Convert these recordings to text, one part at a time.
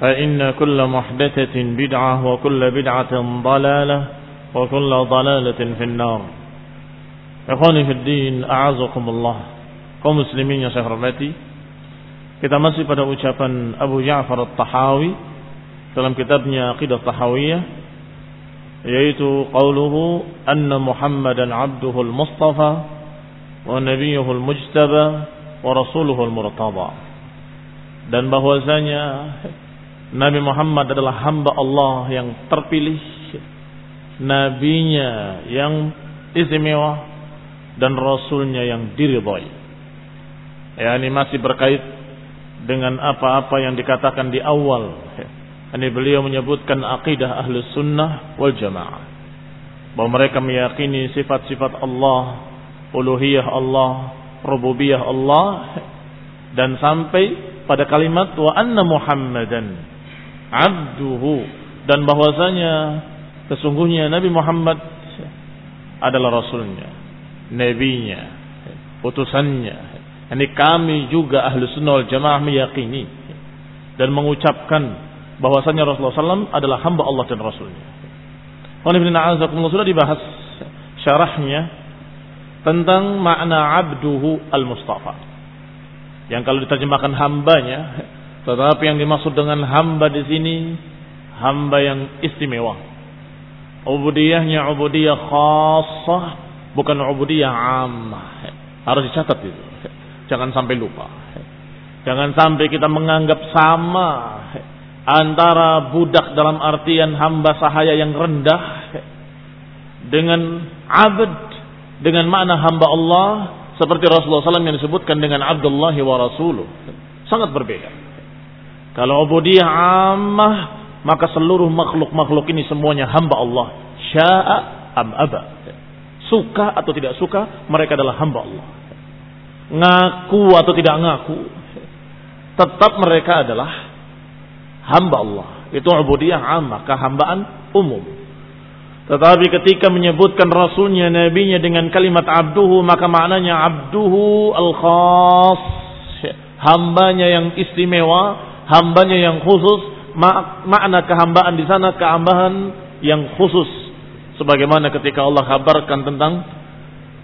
فإن كل محدثة بدعة وكل بدعة ضلالة وكل ضلالة في النار Ikhwani fi din, a'azakumullah. Kaum muslimin yang saya hormati, kita masih pada ucapan Abu Ja'far At-Tahawi dalam kitabnya Aqidah Tahawiyah yaitu qauluhu anna Muhammadan abduhu al-mustafa wa nabiyuhu al-mujtaba wa rasuluhu al-murtada. Dan bahwasanya Nabi Muhammad adalah hamba Allah yang terpilih, nabinya yang istimewa dan rasulnya yang diridhai. Ya, ini masih berkait dengan apa-apa yang dikatakan di awal. Ini beliau menyebutkan akidah ahli sunnah wal jamaah. Bahwa mereka meyakini sifat-sifat Allah, uluhiyah Allah, rububiyah Allah. Dan sampai pada kalimat wa anna muhammadan abduhu. Dan bahwasanya sesungguhnya Nabi Muhammad adalah rasulnya nabinya, utusannya. Ini kami juga ahlu sunnah wal jamaah meyakini dan mengucapkan bahwasanya Rasulullah SAW adalah hamba Allah dan Rasulnya. Sudah dibahas syarahnya tentang makna abduhu al-mustafa. Yang kalau diterjemahkan hambanya, tetapi yang dimaksud dengan hamba di sini hamba yang istimewa. Ubudiyahnya ubudiyah khassah bukan ubudiyah ammah. Harus dicatat itu. Jangan sampai lupa. Jangan sampai kita menganggap sama antara budak dalam artian hamba sahaya yang rendah dengan abd dengan makna hamba Allah seperti Rasulullah SAW yang disebutkan dengan Abdullah wa Rasuluh. Sangat berbeda. Kalau ubudiyah ammah maka seluruh makhluk-makhluk ini semuanya hamba Allah. Sya'a am aba suka atau tidak suka, mereka adalah hamba Allah. Ngaku atau tidak ngaku, tetap mereka adalah hamba Allah. Itu ubudiyah ammah, kehambaan umum. Tetapi ketika menyebutkan rasulnya, nabinya dengan kalimat abduhu, maka maknanya abduhu al-khas. Hambanya yang istimewa, hambanya yang khusus. Makna kehambaan di sana, kehambaan yang khusus sebagaimana ketika Allah kabarkan tentang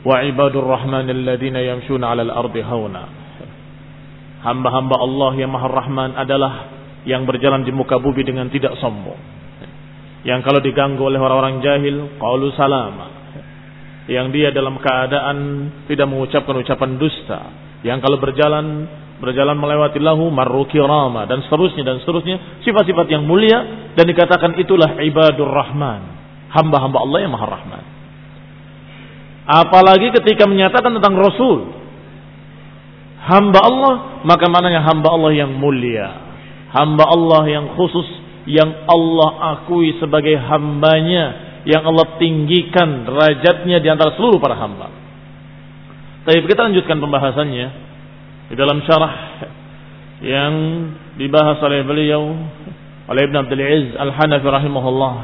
wa ibadur rahman alladziina yamshuna 'alal ardi hauna. Hamba-hamba Allah yang Maha Rahman adalah yang berjalan di muka bumi dengan tidak sombong. Yang kalau diganggu oleh orang-orang jahil, qalu salama. Yang dia dalam keadaan tidak mengucapkan ucapan dusta. Yang kalau berjalan berjalan melewati lahu marru kirama dan seterusnya dan seterusnya sifat-sifat yang mulia dan dikatakan itulah ibadur rahman, hamba-hamba Allah yang maha rahman. Apalagi ketika menyatakan tentang Rasul, hamba Allah, maka maknanya hamba Allah yang mulia, hamba Allah yang khusus, yang Allah akui sebagai hambanya, yang Allah tinggikan derajatnya di antara seluruh para hamba. Tapi kita lanjutkan pembahasannya di dalam syarah yang dibahas oleh beliau oleh Ibn Abdul Aziz Al-Hanafi rahimahullah.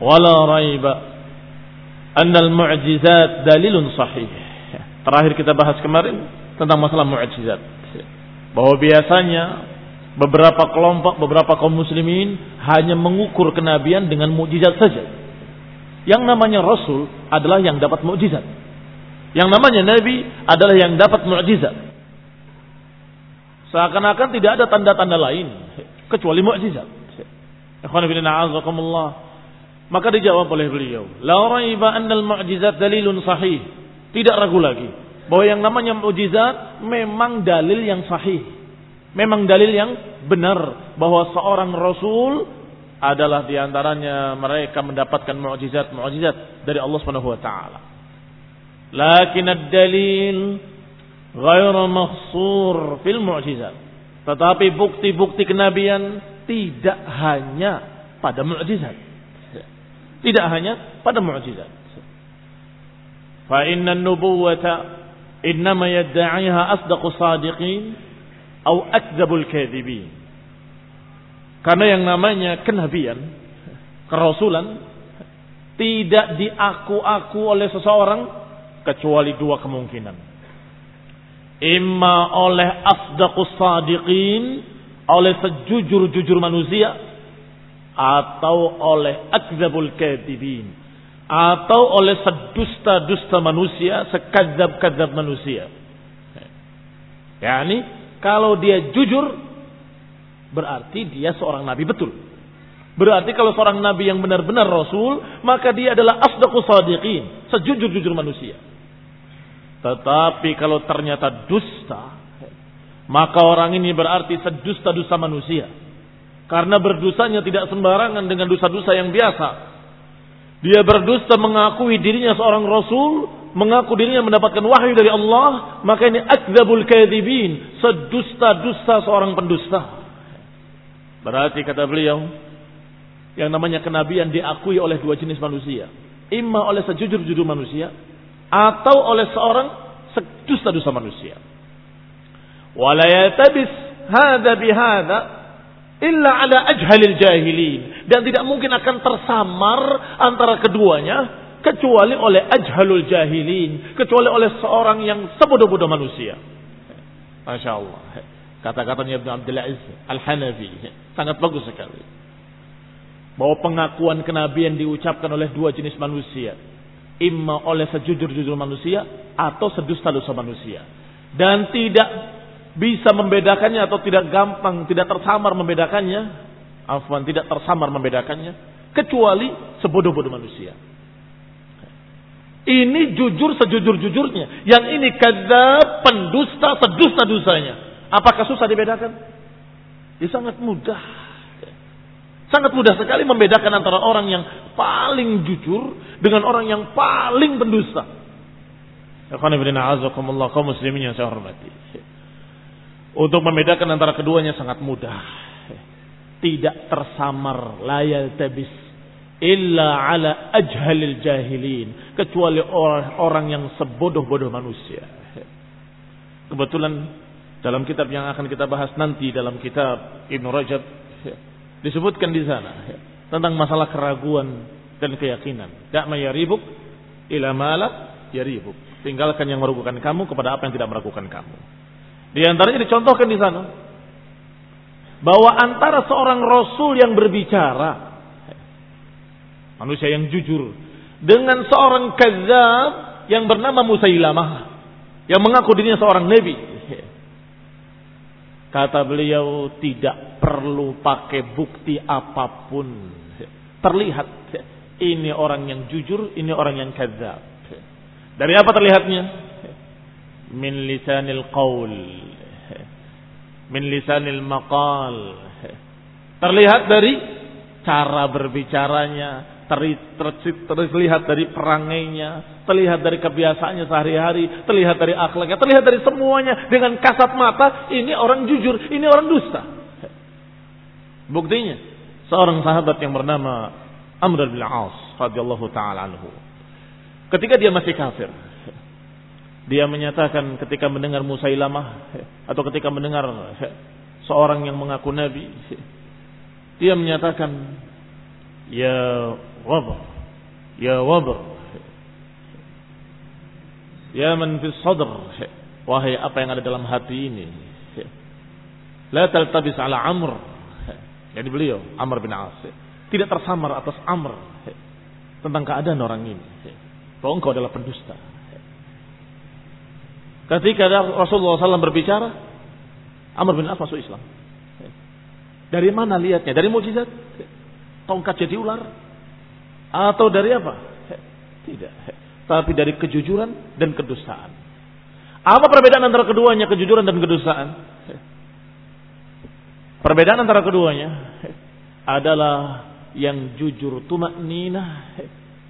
Wala raiba anna al-mu'jizat dalilun sahih. Terakhir kita bahas kemarin tentang masalah mu'jizat. Bahwa biasanya beberapa kelompok, beberapa kaum muslimin hanya mengukur kenabian dengan mukjizat saja. Yang namanya rasul adalah yang dapat mukjizat. Yang namanya nabi adalah yang dapat mukjizat. Seakan-akan tidak ada tanda-tanda lain kecuali mukjizat. Maka dijawab oleh beliau, la raiba annal mu'jizat dalilun sahih. Tidak ragu lagi bahwa yang namanya mukjizat memang dalil yang sahih. Memang dalil yang benar bahwa seorang rasul adalah di antaranya mereka mendapatkan mukjizat-mukjizat dari Allah Subhanahu wa taala. Lakin ad-dalil ghairu mahsur fil mu'jizat. Tetapi bukti-bukti kenabian tidak hanya pada mukjizat. Tidak hanya pada mukjizat. Fa inna an-nubuwata innama yadda'iha asdaqu sadiqin atau akdzabul kadhibin. Karena yang namanya kenabian, kerasulan tidak diaku-aku oleh seseorang kecuali dua kemungkinan imma oleh asdaqus sadiqin oleh sejujur-jujur manusia atau oleh akzabul kadibin atau oleh sedusta-dusta manusia sekadzab-kadzab manusia. Yakni kalau dia jujur berarti dia seorang nabi betul. Berarti kalau seorang nabi yang benar-benar rasul maka dia adalah asdaqus sadiqin sejujur-jujur manusia tetapi kalau ternyata dusta, maka orang ini berarti sedusta-dusta manusia. Karena berdusanya tidak sembarangan dengan dosa-dosa yang biasa. Dia berdusta mengakui dirinya seorang rasul, mengaku dirinya mendapatkan wahyu dari Allah, maka ini akzabul kadhibin, sedusta-dusta seorang pendusta. Berarti kata beliau, yang namanya kenabian diakui oleh dua jenis manusia. Imma oleh sejujur-jujur manusia, atau oleh seorang dusta-dusta manusia. Wala yatabis hadza bihadza illa ala ajhalil jahilin dan tidak mungkin akan tersamar antara keduanya kecuali oleh ajhalul jahilin, kecuali oleh seorang yang sebodoh-bodoh manusia. Masya Allah. Kata-katanya Ibn Abdul Aziz Al-Hanafi. Sangat bagus sekali. Bahwa pengakuan kenabian diucapkan oleh dua jenis manusia imma oleh sejujur-jujur manusia atau sedusta-dusta manusia. Dan tidak bisa membedakannya atau tidak gampang, tidak tersamar membedakannya. Afwan, tidak tersamar membedakannya. Kecuali sebodoh-bodoh manusia. Ini jujur sejujur-jujurnya. Yang ini kadzab, pendusta, sedusta-dusanya. Apakah susah dibedakan? Ya sangat mudah. Sangat mudah sekali membedakan antara orang yang paling jujur dengan orang yang paling pendusta. kaum muslimin yang saya hormati. Untuk membedakan antara keduanya sangat mudah. Tidak tersamar layal tabis illa ala ajhalil jahilin kecuali orang, orang yang sebodoh-bodoh manusia. Kebetulan dalam kitab yang akan kita bahas nanti dalam kitab Ibn Rajab disebutkan di sana ya, tentang masalah keraguan dan keyakinan. Da'ma yaribuk ila mala yaribuk. Tinggalkan yang meragukan kamu kepada apa yang tidak meragukan kamu. Di antaranya dicontohkan di sana bahwa antara seorang rasul yang berbicara manusia yang jujur dengan seorang kazab yang bernama Musailamah yang mengaku dirinya seorang nabi Kata beliau tidak perlu pakai bukti apa pun. Terlihat ini orang yang jujur, ini orang yang kadzab. Dari apa terlihatnya? Min lisanil qaul. Min lisanil maqal. Terlihat dari cara berbicaranya, terlihat dari perangainya, terlihat dari kebiasaannya sehari-hari, terlihat dari akhlaknya, terlihat dari semuanya dengan kasat mata, ini orang jujur, ini orang dusta. Buktinya, seorang sahabat yang bernama Amr bin As radhiyallahu taala anhu. Ketika dia masih kafir, dia menyatakan ketika mendengar Musailamah atau ketika mendengar seorang yang mengaku nabi, dia menyatakan, "Ya wabr, ya wabr, ya man fi sadr, wahai apa yang ada dalam hati ini, la taltabis ala Amr." Jadi beliau Amr bin As tidak tersamar atas Amr tentang keadaan orang ini. Bahwa engkau adalah pendusta. Ketika Rasulullah SAW berbicara, Amr bin As masuk Islam. Dari mana lihatnya? Dari mukjizat? Tongkat jadi ular? Atau dari apa? Tidak. Tapi dari kejujuran dan kedustaan. Apa perbedaan antara keduanya, kejujuran dan kedustaan? Perbedaan antara keduanya adalah yang jujur tumak nina,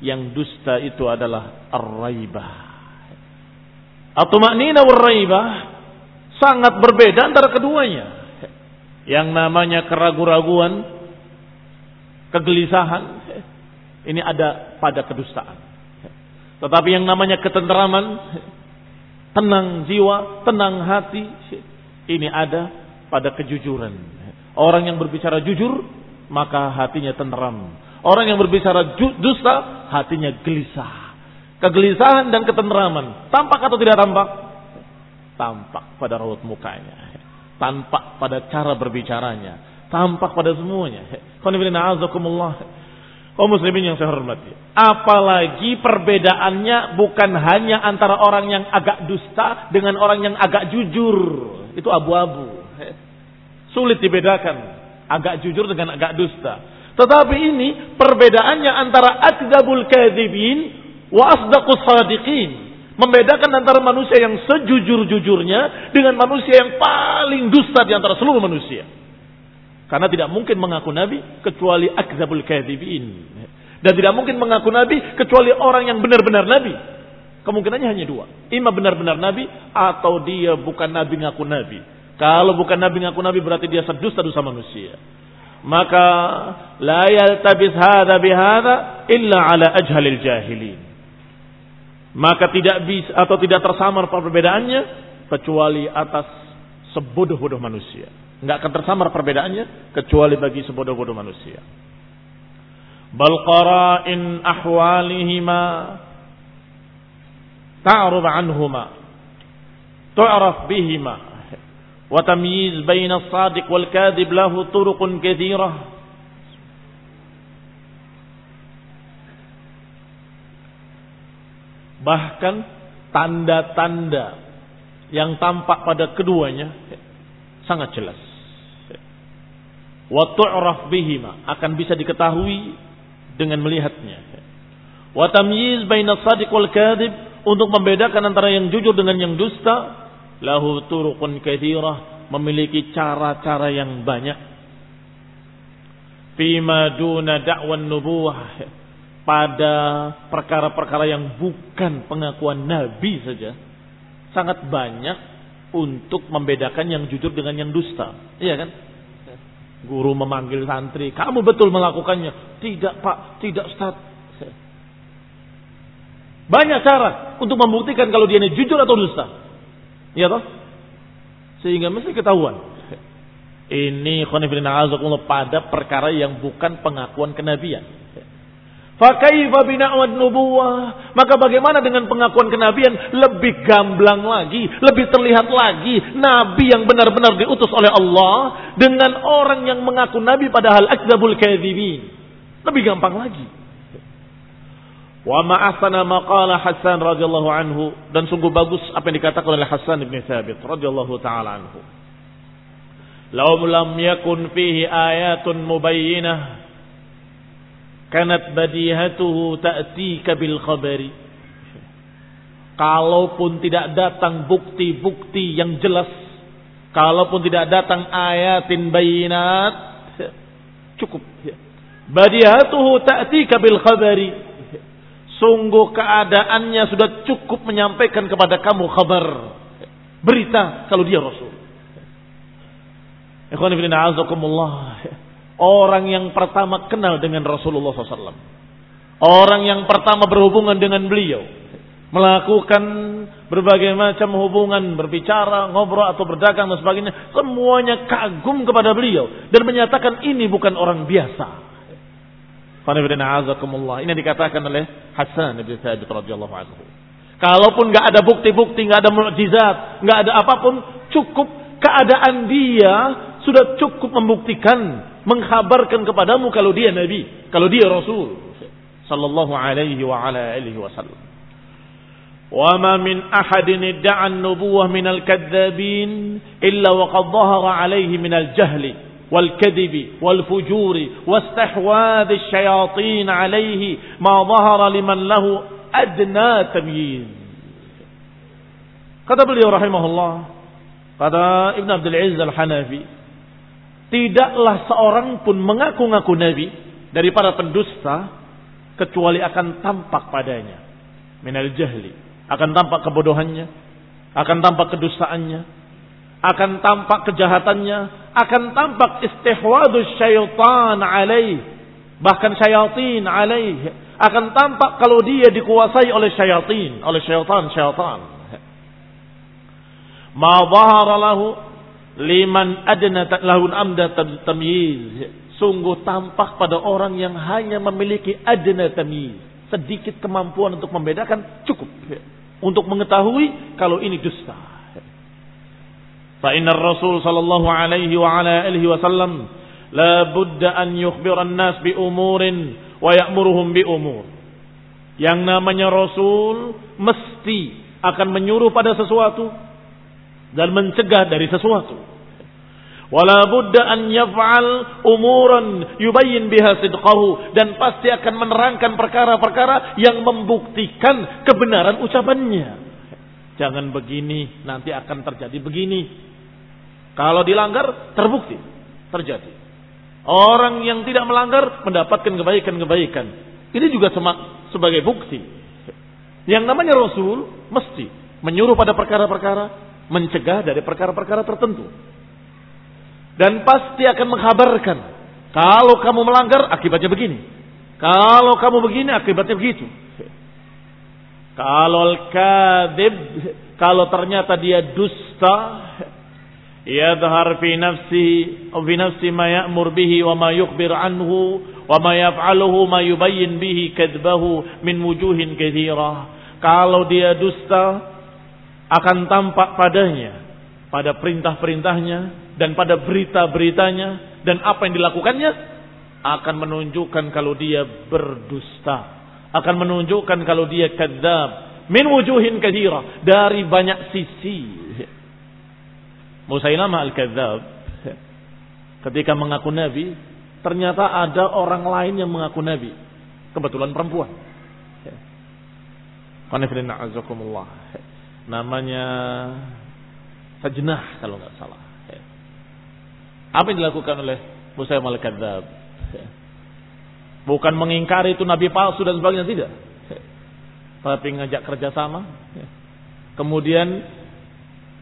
yang dusta itu adalah ar-raibah. At-tumanina war-raibah sangat berbeda antara keduanya. Yang namanya keraguan-raguan, kegelisahan, ini ada pada kedustaan. Tetapi yang namanya ketenteraman, tenang jiwa, tenang hati, ini ada pada kejujuran. Orang yang berbicara jujur, maka hatinya tenteram. Orang yang berbicara dusta, hatinya gelisah. Kegelisahan dan ketenteraman. Tampak atau tidak tampak? Tampak pada raut mukanya. Tampak pada cara berbicaranya. Tampak pada semuanya. Oh muslimin yang saya hormati. Apalagi perbedaannya bukan hanya antara orang yang agak dusta dengan orang yang agak jujur. Itu abu-abu. Sulit dibedakan. Agak jujur dengan agak dusta. Tetapi ini perbedaannya antara akdabul kadhibin wa asdaqus sadiqin membedakan antara manusia yang sejujur-jujurnya dengan manusia yang paling dusta di antara seluruh manusia. Karena tidak mungkin mengaku nabi kecuali akzabul kadzibin. Dan tidak mungkin mengaku nabi kecuali orang yang benar-benar nabi. Kemungkinannya hanya dua. Ima benar-benar nabi atau dia bukan nabi ngaku nabi. Kalau bukan nabi ngaku nabi berarti dia sedusta-dusta manusia. Maka la yaltabis hadha bihadha illa ala ajhalil jahilin maka tidak bisa atau tidak tersamar perbedaannya kecuali atas sebodoh-bodoh manusia. Enggak akan tersamar perbedaannya kecuali bagi sebodoh-bodoh manusia. Bal qara'in ahwalihima ta'ruf anhuma tu'raf bihima wa tamyiz baina as-sadiq wal kadhib lahu turuqun katsirah Bahkan tanda-tanda yang tampak pada keduanya sangat jelas. Wa tu'raf bihima akan bisa diketahui dengan melihatnya. Wa tamyiz baina shadiq wal kadhib untuk membedakan antara yang jujur dengan yang dusta lahu turuqun katsirah memiliki cara-cara yang banyak. Fima duna da'wan nubuwah pada perkara-perkara yang bukan pengakuan Nabi saja sangat banyak untuk membedakan yang jujur dengan yang dusta. Iya kan? Guru memanggil santri, kamu betul melakukannya? Tidak pak, tidak Ustaz. Banyak cara untuk membuktikan kalau dia ini jujur atau dusta. Iya toh? Sehingga mesti ketahuan. Ini khonifidina pada perkara yang bukan pengakuan kenabian. Fakaifa bina'wad nubuwah. Maka bagaimana dengan pengakuan kenabian? Lebih gamblang lagi. Lebih terlihat lagi. Nabi yang benar-benar diutus oleh Allah. Dengan orang yang mengaku nabi padahal akzabul kadhibin. Lebih gampang lagi. Wa ma'asana maqala Hasan radhiyallahu anhu. Dan sungguh bagus apa yang dikatakan oleh Hasan ibn Thabit radhiyallahu ta'ala anhu. Lau lam yakun fihi ayatun mubayyinah kanat badihatuhu ta'tika bil khabari kalaupun tidak datang bukti-bukti yang jelas kalaupun tidak datang ayatin bayinat cukup. Badiatuhu ta'tika bil khabari. Sungguh keadaannya sudah cukup menyampaikan kepada kamu kabar. Berita kalau dia Rasul. Ikhwan ibn a'azakumullah. Orang yang pertama kenal dengan Rasulullah SAW. Orang yang pertama berhubungan dengan beliau. Melakukan berbagai macam hubungan, berbicara, ngobrol atau berdagang dan sebagainya. Semuanya kagum kepada beliau. Dan menyatakan ini bukan orang biasa. Ini dikatakan oleh Hasan bin Thabit radhiyallahu anhu. Kalaupun nggak ada bukti-bukti, nggak ada mukjizat, nggak ada apa pun, cukup keadaan dia sudah cukup membuktikan, mengkhabarkan kepadamu kalau dia nabi, kalau dia rasul sallallahu alaihi wa ala alihi wasallam. وما من أحد ادعى النبوة من الكذابين إلا وقد ظهر عليه من الجهل والكذب والفجور واستحواذ الشياطين عليه ما ظهر لمن له أدنى تمييز kata beliau rahimahullah kata Ibn Abdul Aziz Al-Hanafi tidaklah seorang pun mengaku-ngaku nabi dari para pendusta kecuali akan tampak padanya. Minal jahli. Akan tampak kebodohannya. Akan tampak kedustaannya. Akan tampak kejahatannya, akan tampak istihwadu syaitan alaih, bahkan syaitin alaih, akan tampak kalau dia dikuasai oleh syaitin, oleh syaitan-syaitan. Ma dhahara lahu liman adna lahun amda tamyiz. Sungguh tampak pada orang yang hanya memiliki adna tamyiz. Sedikit kemampuan untuk membedakan cukup. Untuk mengetahui kalau ini dusta. Fa inna rasul sallallahu alaihi wa ala alihi wasallam la budda an yukhbira nas bi umurin wa ya'muruhum bi umur. Yang namanya rasul mesti akan menyuruh pada sesuatu dan mencegah dari sesuatu. Wala budda an yaf'al umuran yubayyin biha sidqahu dan pasti akan menerangkan perkara-perkara yang membuktikan kebenaran ucapannya. Jangan begini, nanti akan terjadi begini. Kalau dilanggar, terbukti. Terjadi. Orang yang tidak melanggar mendapatkan kebaikan-kebaikan. Ini juga sebagai bukti. Yang namanya Rasul mesti menyuruh pada perkara-perkara, mencegah dari perkara-perkara tertentu. Dan pasti akan mengkhabarkan, kalau kamu melanggar akibatnya begini. Kalau kamu begini akibatnya begitu. Kalau kadib, kalau ternyata dia dusta, yadhar fi nafsi fi nafsi ma ya'mur bihi wa ma yukbir anhu wa ma yaf'aluhu ma yubayyin bihi kadbahu min wujuhin kathirah. Kalau dia dusta, akan tampak padanya pada perintah-perintahnya dan pada berita-beritanya dan apa yang dilakukannya akan menunjukkan kalau dia berdusta akan menunjukkan kalau dia kadzab min wujuhin kathira dari banyak sisi Musailamah al-Kadzab ketika mengaku nabi, ternyata ada orang lain yang mengaku nabi. Kebetulan perempuan. Namanya Sajnah kalau nggak salah. Apa yang dilakukan oleh Musailamah al-Kadzab? Bukan mengingkari itu nabi palsu dan sebagainya tidak. Tapi ngajak kerjasama. Kemudian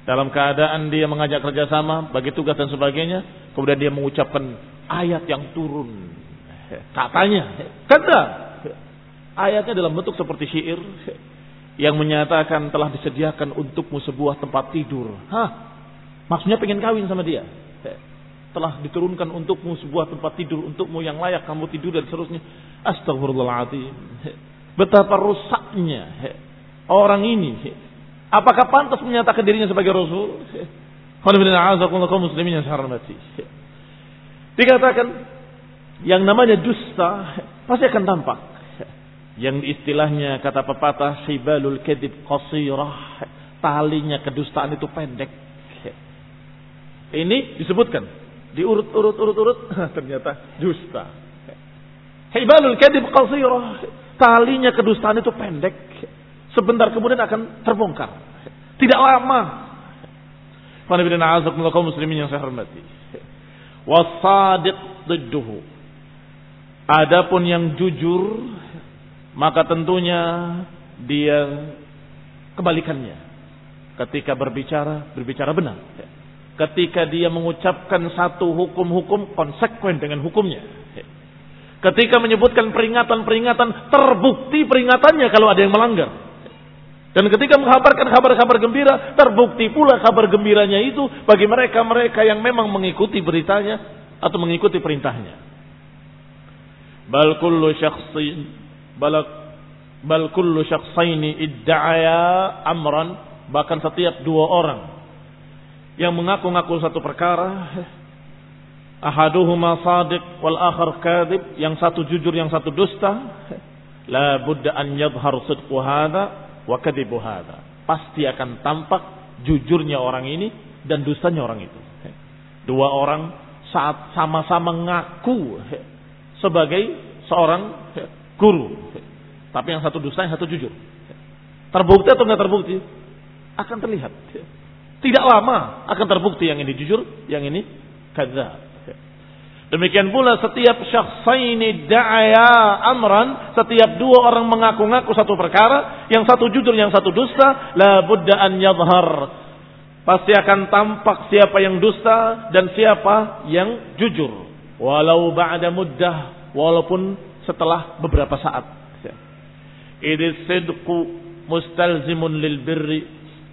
dalam keadaan dia mengajak kerjasama, bagi tugas dan sebagainya, kemudian dia mengucapkan ayat yang turun. Katanya, kata ayatnya dalam bentuk seperti syair yang menyatakan telah disediakan untukmu sebuah tempat tidur. Hah? Maksudnya pengen kawin sama dia. Telah diturunkan untukmu sebuah tempat tidur untukmu yang layak kamu tidur dan seterusnya. Astagfirullahaladzim. Betapa rusaknya orang ini Apakah pantas menyatakan dirinya sebagai Rasul? muslimin yang. Dikatakan yang namanya dusta pasti akan tampak. Yang istilahnya kata pepatah sibalul kedib qasirah. Talinya kedustaan itu pendek. Ini disebutkan. Diurut-urut-urut-urut. Ternyata dusta. Hibalul kedib qasirah. Talinya kedustaan itu pendek sebentar kemudian akan terbongkar. Tidak lama. muslimin yang saya hormati. Wasadiq didduhu. Adapun yang jujur maka tentunya dia kebalikannya. Ketika berbicara, berbicara benar. Ketika dia mengucapkan satu hukum-hukum konsekuen dengan hukumnya. Ketika menyebutkan peringatan-peringatan, terbukti peringatannya kalau ada yang melanggar. Dan ketika menghabarkan kabar-kabar gembira, terbukti pula kabar gembiranya itu bagi mereka-mereka yang memang mengikuti beritanya atau mengikuti perintahnya. Bal kullu syakhsin bal, bal kullu syakhsaini idda'aya amran. Bahkan setiap dua orang yang mengaku-ngaku satu perkara ahaduhuma sadiq wal akhar kadhib yang satu jujur yang satu dusta la budda an yadhhar sidqu hadha wa kadhibu hadha. Pasti akan tampak jujurnya orang ini dan dustanya orang itu. Dua orang saat sama-sama ngaku sebagai seorang guru. Tapi yang satu dusta yang satu jujur. Terbukti atau enggak terbukti? Akan terlihat. Tidak lama akan terbukti yang ini jujur yang ini kadzab Demikian pula setiap syakhsaini da'aya amran, setiap dua orang mengaku-ngaku satu perkara, yang satu jujur, yang satu dusta, la budda an yadhhar. Pasti akan tampak siapa yang dusta dan siapa yang jujur. Walau ba'da muddah, walaupun setelah beberapa saat. Idis sidqu mustalzimun lil birri.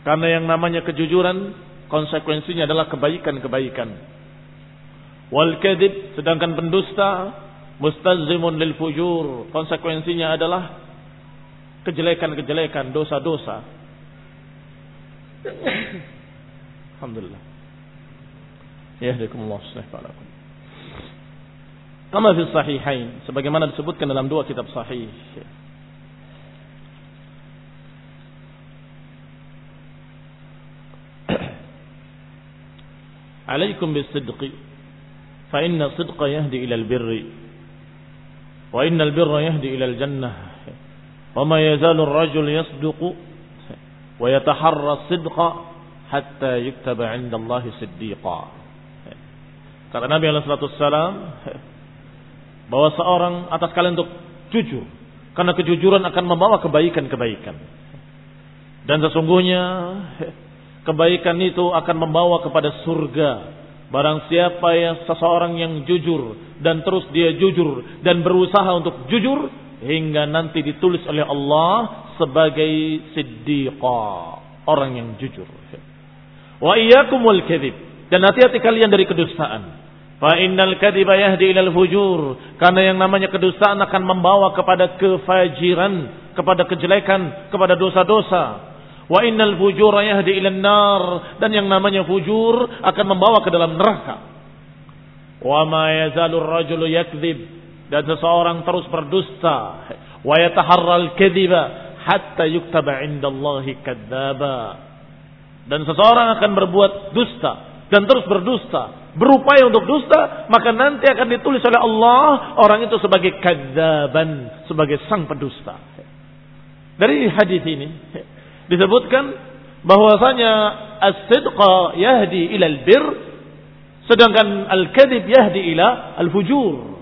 Karena yang namanya kejujuran, konsekuensinya adalah kebaikan-kebaikan Wal kadib sedangkan pendusta mustazimun lil fujur. Konsekuensinya adalah kejelekan-kejelekan, dosa-dosa. Alhamdulillah. Yahdikumullah subhanahu Kama fi sahihain sebagaimana disebutkan dalam dua kitab sahih. Alaikum bisidqi فإن الصدق يهدي إلى البر وإن البر يهدي إلى الجنة وما يزال الرجل يصدق ويتحرى الصدق حتى يكتب عند الله صديقا kata Nabi Alaihissalam bahwa seorang atas kalian untuk jujur karena kejujuran akan membawa kebaikan-kebaikan dan sesungguhnya kebaikan itu akan membawa kepada surga Barang siapa yang seseorang yang jujur dan terus dia jujur dan berusaha untuk jujur hingga nanti ditulis oleh Allah sebagai siddiqa, orang yang jujur. Wa iyyakumul kadzib dan hati-hati kalian dari kedustaan. Fa innal kadhiba yahdi ilal fujur. Karena yang namanya kedustaan akan membawa kepada kefajiran, kepada kejelekan, kepada dosa-dosa. Wa innal fujura yahdi ilan nar dan yang namanya fujur akan membawa ke dalam neraka. Wa ma yazalu rajulu yakdzib dan seseorang terus berdusta wa yataharral kadhiba hatta yuktaba indallahi kadzdzaba. Dan seseorang akan berbuat dusta dan terus berdusta, berupaya untuk dusta, maka nanti akan ditulis oleh Allah orang itu sebagai kadzaban, sebagai sang pendusta. Dari hadis ini disebutkan bahwasanya as-sidqa yahdi ila al-bir sedangkan al-kadhib yahdi ila al-fujur.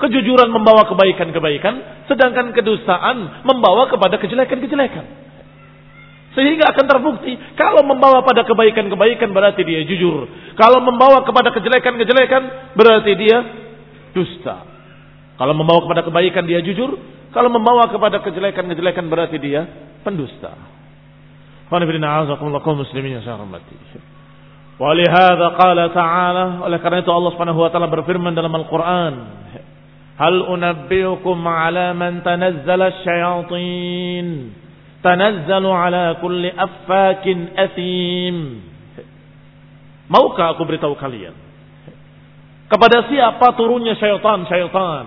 Kejujuran membawa kebaikan-kebaikan sedangkan kedustaan membawa kepada kejelekan-kejelekan. Sehingga akan terbukti kalau membawa pada kebaikan-kebaikan berarti dia jujur. Kalau membawa kepada kejelekan-kejelekan berarti dia dusta. Kalau membawa kepada kebaikan dia jujur, kalau membawa kepada kejelekan-kejelekan berarti dia pendusta. Walihada qala ta'ala oleh karena itu Allah Subhanahu wa taala berfirman dalam Al-Qur'an Hal unabbiukum ala man tanazzala asyayatin tanazzalu ala kulli affakin athim Maukah aku beritahu kalian kepada siapa turunnya syaitan-syaitan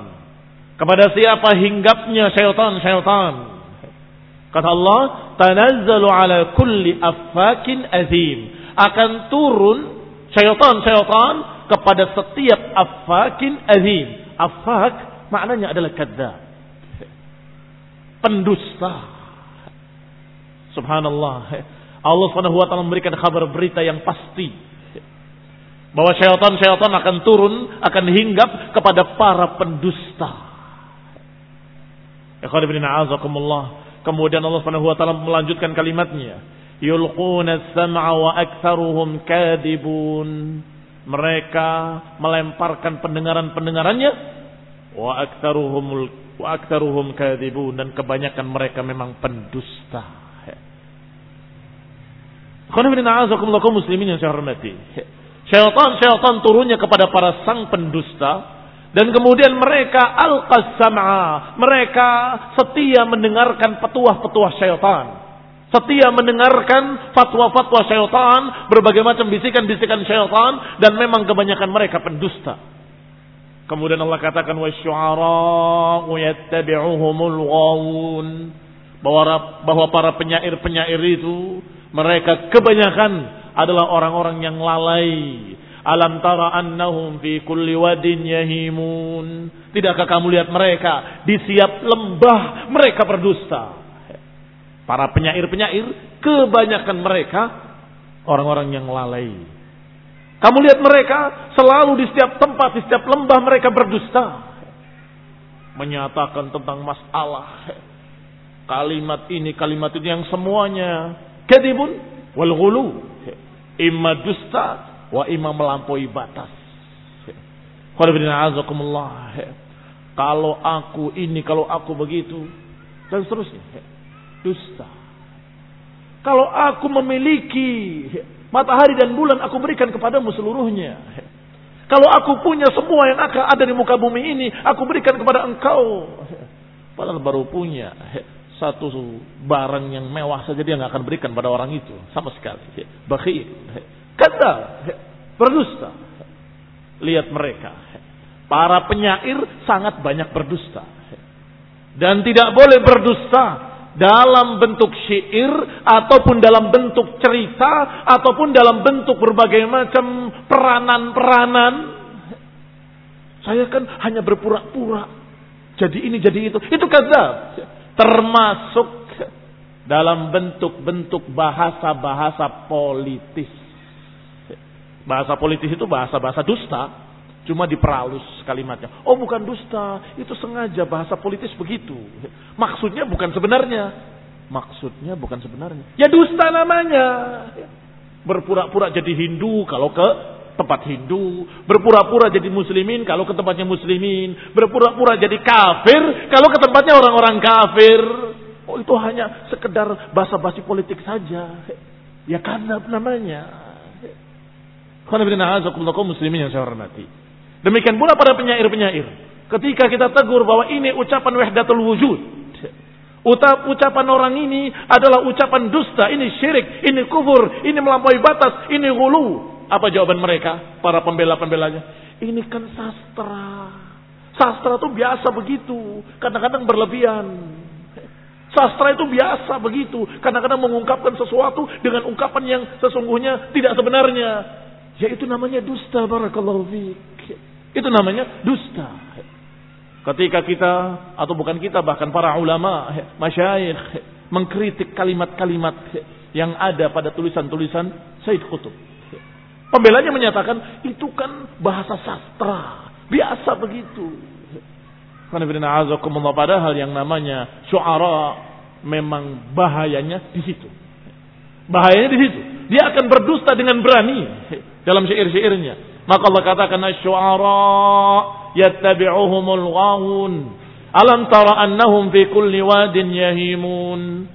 kepada siapa hinggapnya syaitan-syaitan Kata Allah, tanazzalu ala kulli affakin azim. Akan turun syaitan-syaitan kepada setiap affakin azim. Affak maknanya adalah kadzab. Pendusta. Subhanallah. Allah Subhanahu wa taala memberikan kabar berita yang pasti bahwa syaitan-syaitan akan turun, akan hinggap kepada para pendusta. Kemudian Allah Subhanahu wa taala melanjutkan kalimatnya. Yulquna as-sam'a wa aktsaruhum kadibun. Mereka melemparkan pendengaran-pendengarannya wa aktsaruhumul wa aktsaruhum kadibun dan kebanyakan mereka memang pendusta. Qul muslimin yang saya hormati. Syaitan-syaitan turunnya kepada para sang pendusta dan kemudian mereka al-qasam'a. Mereka setia mendengarkan petuah-petuah syaitan. Setia mendengarkan fatwa-fatwa syaitan. Berbagai macam bisikan-bisikan syaitan. Dan memang kebanyakan mereka pendusta. Kemudian Allah katakan. Bahwa, bahwa para penyair-penyair itu mereka kebanyakan adalah orang-orang yang lalai Alam tara annahum fi kulli wadin yahimun. Tidakkah kamu lihat mereka di siap lembah mereka berdusta. Para penyair-penyair kebanyakan mereka orang-orang yang lalai. Kamu lihat mereka selalu di setiap tempat, di setiap lembah mereka berdusta. Menyatakan tentang masalah. Kalimat ini, kalimat itu yang semuanya kadibun wal ghulu. Imma dusta wa imam melampaui batas. Kalau aku ini, kalau aku begitu, dan seterusnya. Dusta. Kalau aku memiliki matahari dan bulan, aku berikan kepadamu seluruhnya. Kalau aku punya semua yang akan ada di muka bumi ini, aku berikan kepada engkau. Padahal baru punya satu barang yang mewah saja dia nggak akan berikan pada orang itu sama sekali. Bakhil. Kata berdusta. Lihat mereka. Para penyair sangat banyak berdusta. Dan tidak boleh berdusta dalam bentuk syair ataupun dalam bentuk cerita ataupun dalam bentuk berbagai macam peranan-peranan. Saya kan hanya berpura-pura. Jadi ini jadi itu. Itu kata termasuk dalam bentuk-bentuk bahasa-bahasa politis. Bahasa politis itu bahasa-bahasa dusta. Cuma diperalus kalimatnya. Oh bukan dusta. Itu sengaja bahasa politis begitu. Maksudnya bukan sebenarnya. Maksudnya bukan sebenarnya. Ya dusta namanya. Berpura-pura jadi Hindu kalau ke tempat Hindu. Berpura-pura jadi muslimin kalau ke tempatnya muslimin. Berpura-pura jadi kafir kalau ke tempatnya orang-orang kafir. Oh itu hanya sekedar basa-basi politik saja. Ya karena namanya muslimin yang saya hormati. Demikian pula para penyair-penyair. Ketika kita tegur bahwa ini ucapan wahdatul wujud. Ucapan orang ini adalah ucapan dusta, ini syirik, ini kufur, ini melampaui batas, ini hulu. Apa jawaban mereka? Para pembela-pembelanya. Ini kan sastra. Sastra itu biasa begitu. Kadang-kadang berlebihan. Sastra itu biasa begitu. Kadang-kadang mengungkapkan sesuatu dengan ungkapan yang sesungguhnya tidak sebenarnya. Ya itu namanya dusta barakallahu. Itu namanya dusta. Ketika kita atau bukan kita bahkan para ulama, masyayikh mengkritik kalimat-kalimat yang ada pada tulisan-tulisan Said Qutb. Pembelanya menyatakan itu kan bahasa sastra, biasa begitu. Padahal yang namanya syuara memang bahayanya di situ. Bahayanya di situ. Dia akan berdusta dengan berani dalam syair-syairnya. Maka Allah katakan asy-syu'ara yattabi'uhumul ghawun. Alam tara annahum fi kulli wadin yahimun.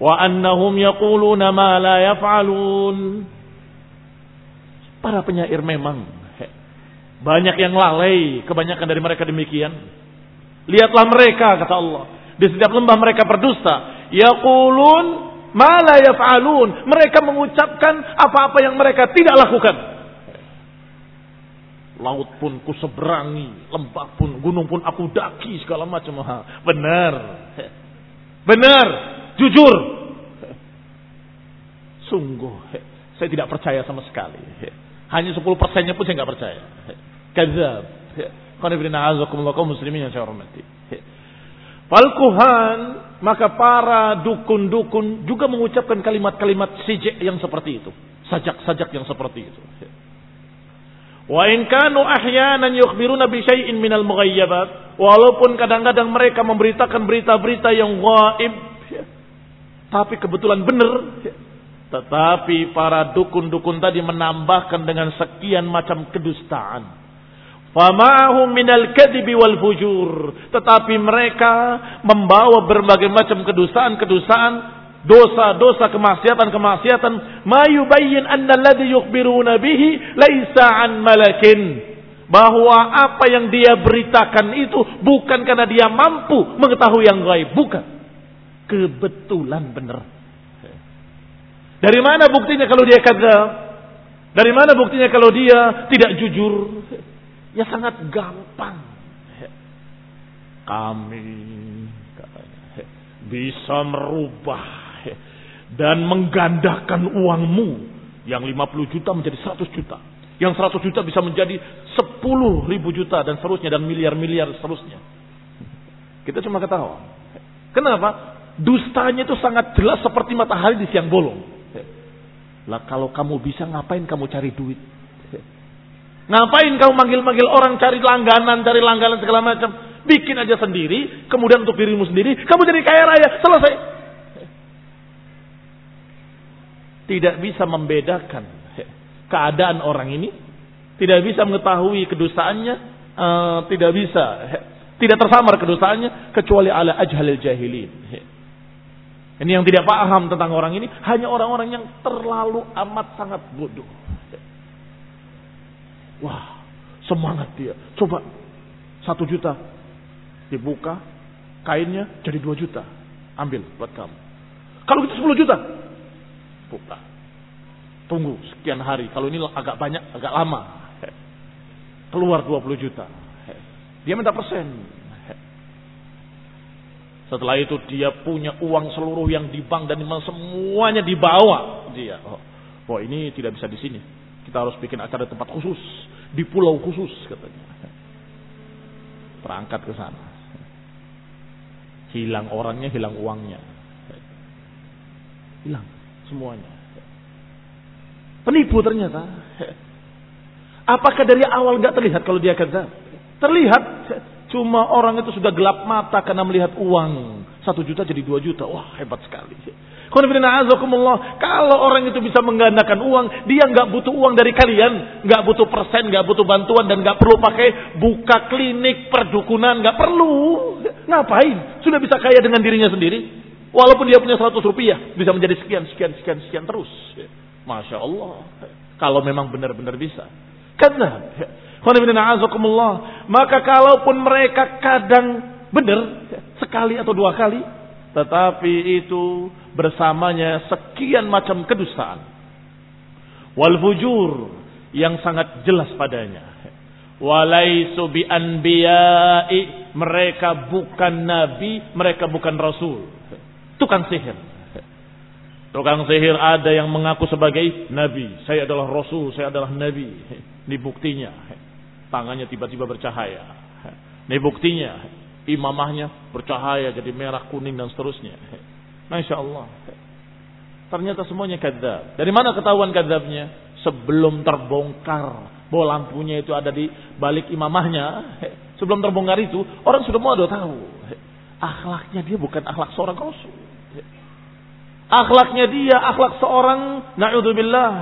Wa annahum yaquluna ma la yaf'alun. Para penyair memang banyak yang lalai, kebanyakan dari mereka demikian. Lihatlah mereka kata Allah, di setiap lembah mereka berdusta. Yaqulun Mala yaf'alun. Mereka mengucapkan apa-apa yang mereka tidak lakukan. Laut pun ku seberangi, lembah pun, gunung pun aku daki segala macam. Benar. Benar. Jujur. Sungguh. Saya tidak percaya sama sekali. Hanya 10 persennya pun saya nggak percaya. Kazab. Qanibina muslimin yang saya hormati. Falkuhan maka para dukun-dukun juga mengucapkan kalimat-kalimat sijik yang seperti itu. Sajak-sajak yang seperti itu. Wa in kanu ahyanan yukhbiruna bi syai'in minal mughayyabat Walaupun kadang-kadang mereka memberitakan berita-berita yang gaib, tapi kebetulan benar. Tetapi para dukun-dukun tadi menambahkan dengan sekian macam kedustaan. Fama'ahum minal kadibi wal fujur. Tetapi mereka membawa berbagai macam kedustaan-kedustaan, dosa-dosa kemaksiatan-kemaksiatan, ma yubayyin anna alladhi yukhbiruna bihi laisa an malakin. Bahwa apa yang dia beritakan itu bukan karena dia mampu mengetahui yang gaib, bukan. Kebetulan benar. Dari mana buktinya kalau dia kadzab? Dari mana buktinya kalau dia tidak jujur? Ya sangat gampang. Kami bisa merubah dan menggandakan uangmu yang 50 juta menjadi 100 juta. Yang 100 juta bisa menjadi 10 ribu juta dan seterusnya dan miliar-miliar seterusnya. Kita cuma ketawa. Kenapa? Dustanya itu sangat jelas seperti matahari di siang bolong. Lah kalau kamu bisa ngapain kamu cari duit? Ngapain kamu manggil-manggil orang cari langganan, cari langganan segala macam? Bikin aja sendiri, kemudian untuk dirimu sendiri, kamu jadi kaya raya, selesai. Tidak bisa membedakan keadaan orang ini, tidak bisa mengetahui kedosaannya, uh, tidak bisa, tidak tersamar kedosaannya kecuali ala ajhalil jahilin. Ini yang tidak paham tentang orang ini hanya orang-orang yang terlalu amat sangat bodoh. Wah, semangat dia. Coba satu juta dibuka, kainnya jadi dua juta. Ambil buat kamu. Kalau itu sepuluh juta, buka. Tunggu sekian hari. Kalau ini agak banyak, agak lama. Keluar dua puluh juta. Dia minta persen. Setelah itu dia punya uang seluruh yang di bank dan semuanya dibawa dia. Oh, oh ini tidak bisa di sini. Kita harus bikin acara tempat khusus di pulau khusus katanya. Berangkat ke sana. Hilang orangnya, hilang uangnya. Hilang semuanya. Penipu ternyata. Apakah dari awal nggak terlihat kalau dia kerja? Terlihat. Cuma orang itu sudah gelap mata karena melihat uang. Satu juta jadi dua juta. Wah hebat sekali. Kalau orang itu bisa menggandakan uang, dia nggak butuh uang dari kalian, nggak butuh persen, nggak butuh bantuan dan nggak perlu pakai buka klinik perdukunan, nggak perlu. Ngapain? Sudah bisa kaya dengan dirinya sendiri. Walaupun dia punya 100 rupiah, bisa menjadi sekian, sekian, sekian, sekian terus. Masya Allah. Kalau memang benar-benar bisa. Karena maka kalaupun mereka kadang benar sekali atau dua kali, tetapi itu bersamanya sekian macam kedustaan. Wal fujur yang sangat jelas padanya. Walaisu bi anbiya'i mereka bukan nabi, mereka bukan rasul. Tukang sihir. Tukang sihir ada yang mengaku sebagai nabi. Saya adalah rasul, saya adalah nabi. Ini buktinya. Tangannya tiba-tiba bercahaya. Ini buktinya. Imamahnya bercahaya jadi merah, kuning dan seterusnya. Masya Allah. Ternyata semuanya kadzab. Dari mana ketahuan kadzabnya? Sebelum terbongkar bahwa lampunya itu ada di balik imamahnya. Sebelum terbongkar itu, orang sudah mau tahu. Akhlaknya dia bukan akhlak seorang rasul. Akhlaknya dia akhlak seorang na'udzubillah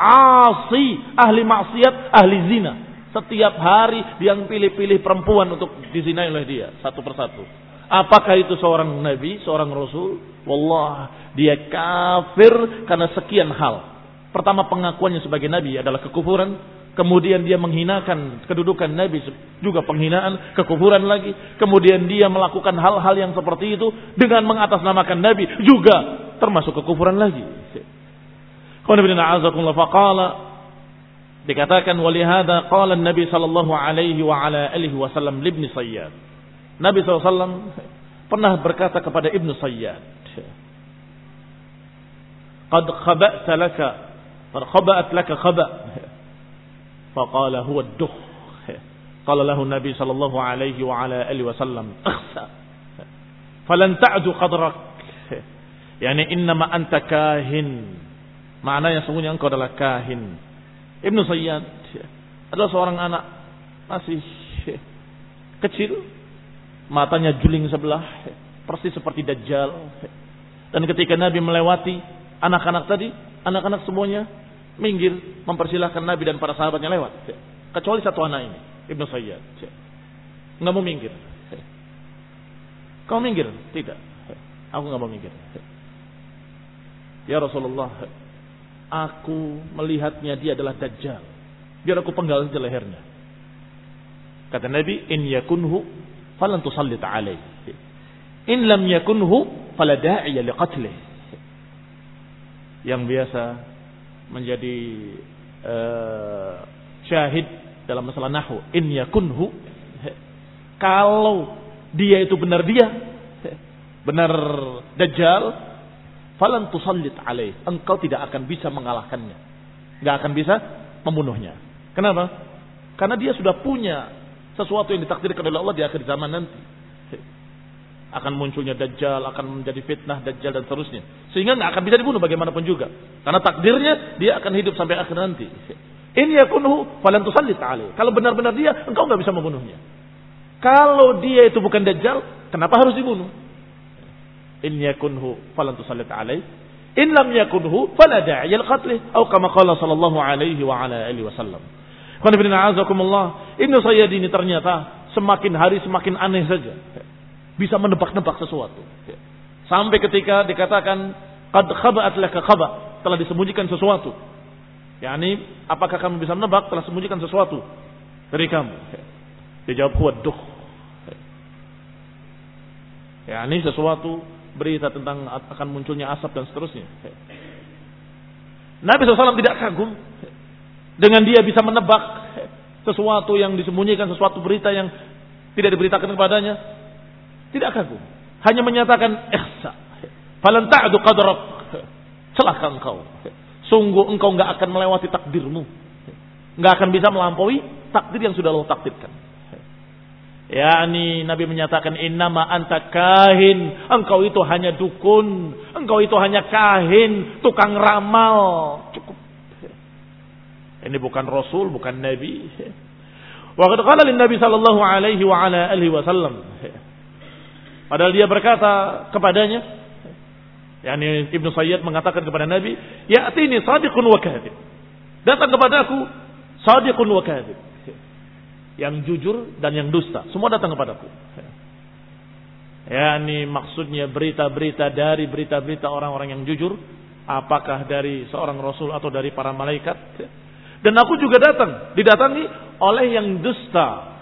asi, ahli maksiat, ahli zina. Setiap hari dia pilih-pilih perempuan untuk dizinai oleh dia satu persatu. Apakah itu seorang nabi, seorang rasul? Wallah, dia kafir karena sekian hal. Pertama pengakuannya sebagai nabi adalah kekufuran, kemudian dia menghinakan kedudukan nabi juga penghinaan, kekufuran lagi. Kemudian dia melakukan hal-hal yang seperti itu dengan mengatasnamakan nabi juga termasuk kekufuran lagi. Qul faqala Dikatakan walihada qala Nabi sallallahu alaihi wa ala alihi wasallam libni Sayyad. Nabi SAW pernah berkata kepada Ibnu Sayyad, "Qad khaba'ta laka, qad khaba'at laka khaba'." Faqala huwa ad-dukh. Qala lahu Nabi sallallahu alaihi wa ala alihi wasallam, "Akhsa." Falan ta'du qadrak. Yani innama anta kahin. Maknanya sungguhnya engkau adalah kahin Ibnu Sayyad adalah seorang anak masih kecil matanya juling sebelah, persis seperti Dajjal. Dan ketika Nabi melewati anak-anak tadi, anak-anak semuanya minggir mempersilahkan Nabi dan para sahabatnya lewat. Kecuali satu anak ini, Ibnu Sayyad. Nggak mau minggir. Kau minggir? Tidak. Aku nggak mau minggir. Ya Rasulullah, aku melihatnya dia adalah Dajjal. Biar aku penggal saja lehernya. Kata Nabi, in yakunhu falan tusallit alaih. In lam yakunhu fala da'iya liqatlih. Yang biasa menjadi uh, syahid dalam masalah nahu. In yakunhu kalau dia itu benar dia, benar dajjal, falan tusallit alaih. Engkau tidak akan bisa mengalahkannya. Enggak akan bisa membunuhnya. Kenapa? Karena dia sudah punya sesuatu yang ditakdirkan oleh Allah di akhir zaman nanti. Akan munculnya Dajjal, akan menjadi fitnah Dajjal dan seterusnya. Sehingga nggak akan bisa dibunuh bagaimanapun juga. Karena takdirnya dia akan hidup sampai akhir nanti. Ini yakunhu falan tusallit alaih. Kalau benar-benar dia, engkau nggak bisa membunuhnya. Kalau dia itu bukan Dajjal, kenapa harus dibunuh? In yakunhu falan tusallit alaih. In lam yakunhu fala da'iya al-qatlih. Atau kama qala sallallahu alaihi wa ala alihi wasallam. Ibnu Sayyid ini ternyata semakin hari semakin aneh saja. Bisa menebak-nebak sesuatu. Sampai ketika dikatakan qad khaba'at laka khaba, telah disembunyikan sesuatu. yakni apakah kamu bisa menebak telah sembunyikan sesuatu dari kamu? Dia jawab huwa duh. yakni sesuatu berita tentang akan munculnya asap dan seterusnya. Nabi SAW tidak kagum dengan dia bisa menebak sesuatu yang disembunyikan, sesuatu berita yang tidak diberitakan kepadanya. Tidak kagum. Hanya menyatakan ihsa. Falan ta'du qadrak. Celaka engkau. Sungguh engkau enggak akan melewati takdirmu. Enggak akan bisa melampaui takdir yang sudah Allah takdirkan. Yakni Nabi menyatakan innama anta kahin, engkau itu hanya dukun, engkau itu hanya kahin, tukang ramal. Cukup. Ini bukan rasul, bukan nabi. Wa qad qala nabi sallallahu alaihi wa ala alihi wasallam. Padahal dia berkata kepadanya, yakni Ibnu Sayyid mengatakan kepada Nabi, "Ya'tini sadiqun wa kadhib." Datang kepadaku sadiqun wa kadhib yang jujur dan yang dusta. Semua datang kepadaku. Ya, ini maksudnya berita-berita dari berita-berita orang-orang yang jujur. Apakah dari seorang rasul atau dari para malaikat. Dan aku juga datang. Didatangi oleh yang dusta.